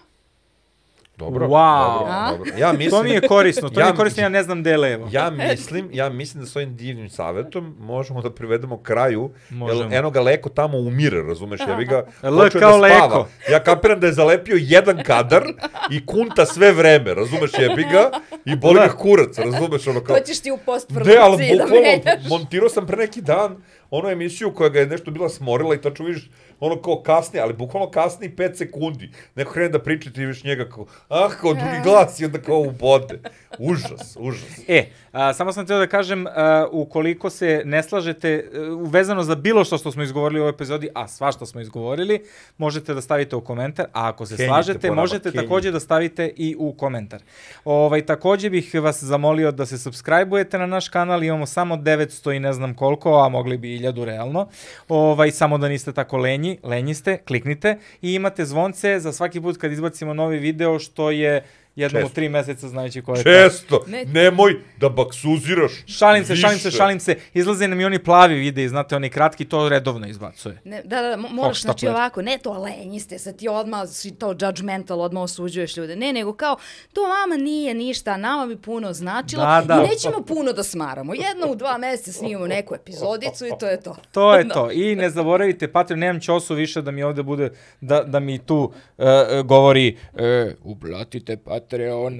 Dobro. Wow. Dobro, A? dobro. Ja mislim, To mi je korisno, to Ja- mi je korisno, ja ne znam gde je levo. Ja mislim, ja mislim da s ovim divnim savjetom možemo da privedemo kraju, Možemo. jer eno ga Leko tamo umire, razumeš, ja bi ga L počeo kao da spava. Leko. Ja kapiram da je zalepio jedan kadar i kunta sve vreme, razumeš, jebi ga i boli ga kurac, razumeš, ono kao... To ćeš ti u post Ne, ali produkciji da bukvalno, menjaš. montirao sam pre neki dan onu emisiju koja ga je nešto bila smorila i tačno vidiš ono kao kasnije, ali bukvalno kasnije 5 sekundi. Neko krene da priča i ti vidiš njega kao, ah, kao drugi glas i onda kao u bode. Užas, užas. E, a, samo sam htio da kažem, a, ukoliko se ne slažete uh, vezano za bilo što što smo izgovorili u ovoj epizodi, a sva što smo izgovorili, možete da stavite u komentar, a ako se Kenjite slažete, po nama, možete kenjite. takođe da stavite i u komentar. Ovaj, takođe bih vas zamolio da se subscribe-ujete na naš kanal, imamo samo 900 i ne znam koliko, a mogli bi i 1000 realno. Ovaj, samo da niste tako lenji, lenji ste, kliknite i imate zvonce za svaki put kad izbacimo novi video, što je jednom u Često. tri meseca znajući ko je to. Često, Ne. nemoj da baksuziraš Šalim se, šalim se, više. šalim se. Izlaze nam i oni plavi videi, znate, oni kratki, to redovno izbacuje. Ne, da, da, da, mo- moraš, znači pleš. ovako, ne to lenji ste, sad ti odmah si to judgmental, odmah osuđuješ ljude. Ne, nego kao, to vama nije ništa, nama bi puno značilo Da, da. i nećemo puno da smaramo. Jedno u dva meseca snimamo neku epizodicu i to je to. To je to. I ne zaboravite, Patreon, nemam ćosu više da mi ovde bude, da, da mi tu uh, uh, govori, e, uplatite Patreon.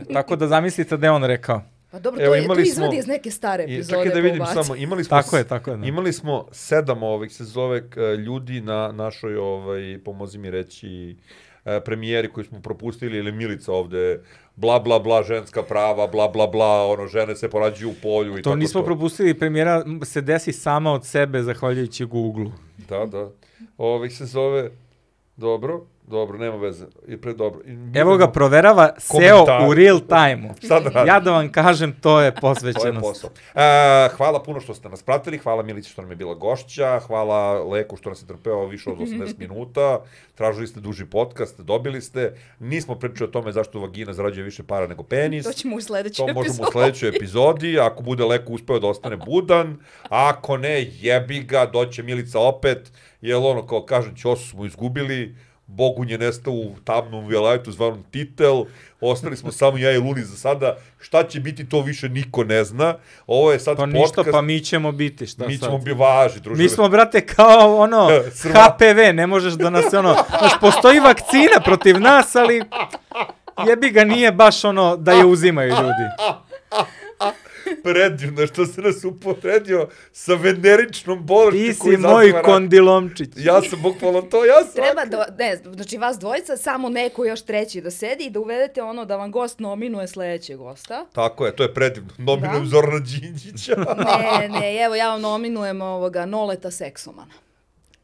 Tako da zamislite da je on rekao. Pa dobro, Evo, to, je, to izvadi smo- iz neke stare I, epizode. čekaj da vidim pobaci. samo, imali smo, Tako je, tako je, da. imali smo sedam ovih se zove ljudi na našoj, ovaj, pomozi mi reći, e, premijeri koju smo propustili, ili Milica ovde, bla, bla, bla, ženska prava, bla, bla, bla, ono, žene se porađuju u polju i To tako nismo to. propustili, premijera se desi sama od sebe, zahvaljujući Google-u. Da, da. Ovih se zove, dobro, Dobro, nema veze. I pre dobro. I Evo ga, proverava SEO u real time-u. Šta da radim? Ja da vam kažem, to je To je posvećenost. posao. E, hvala puno što ste nas pratili, hvala Milici što nam je bila gošća, hvala Leku što nas je trpeo više od 80 minuta, tražili ste duži podcast, dobili ste, nismo pričali o tome zašto vagina zarađuje više para nego penis. To ćemo u sledećoj To možemo u epizodi. sledećoj epizodi, ako bude Leko uspeo da ostane budan, ako ne, jebi ga, doće Milica opet, jer ono, kao kažem, Ćosu smo izgubili, Bogun je nestao u tamnom vijalajtu zvanom Titel, ostali smo samo ja i Luni za sada, šta će biti to više niko ne zna, ovo je sad Pa podcast, ništa, pa mi ćemo biti, šta mi sad? ćemo bi važi, druže. Mi smo, brate, kao ono. HPV, ne možeš da nas ono, znaš, postoji vakcina protiv nas, ali jebi ga nije baš ono da je uzimaju ljudi. predivno što se nas uporedio sa veneričnom bolešću Ti si moj rak. kondilomčić. Ja sam bukvalno to, ja sam... Treba da, ne, znači vas dvojica, samo neko još treći da sedi i da uvedete ono da vam gost nominuje sledećeg gosta. Tako je, to je predivno. Nominujem Da. Zorana Đinđića. Ne, ne, evo ja vam nominujem ovoga Noleta Seksomana.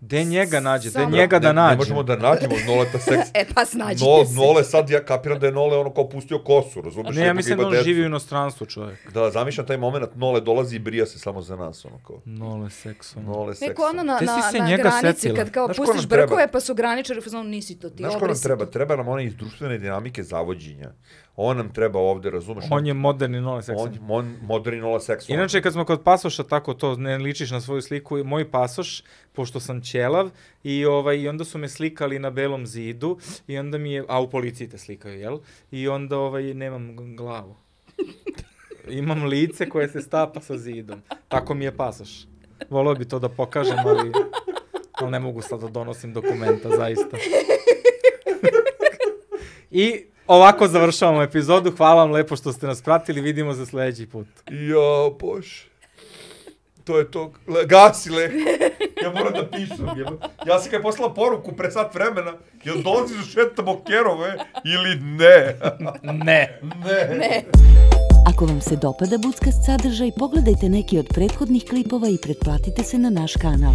De njega nađe, de Samo- njega da nađe. Ne možemo da nađemo Noleta seks. E pa snađite No, se. Nole sad, ja kapiram da je Nole ono kao pustio kosu, razumeš? Ne, ja mislim da on živi u inostranstvu, čovjek. Da, zamišljam taj moment, Nole dolazi i brija se samo za nas, ono kao. Nole seksom. Nole seks. Neko ono na, na, se na njega granici setila. kad kao Znaš pustiš brkove pa su graničari u fazonu nisi to ti, Znaš ko nam treba? Treba nam ona iz društvene dinamike zavođenja. On nam treba ovde, razumeš? On je moderni Nole seksom. on, on moderni Nole seks. Inače, kad smo kod pasoša, tako to ne ličiš na svoju sliku, moj pasoš, pošto sam ćelav, i, ovaj, i onda su me slikali na belom zidu, i onda mi je, a u policiji te slikaju, jel? I onda ovaj, nemam glavu. Imam lice koje se stapa sa zidom. Tako mi je pasoš. Volio bi to da pokažem, ali, ali ne mogu sad da donosim dokumenta, zaista. I ovako završavamo epizodu. Hvala vam lepo što ste nas pratili. Vidimo se sledeći put. Ja, bože. To je to. Le, gasi le. Ja moram da pišem. jebo. Ja sam kad je poslala poruku pre sat vremena, jel dolazi da šetamo kerove ili ne? Ne. ne. Ne. Ako vam se dopada Budskast sadržaj, pogledajte neki od prethodnih klipova i pretplatite se na naš kanal.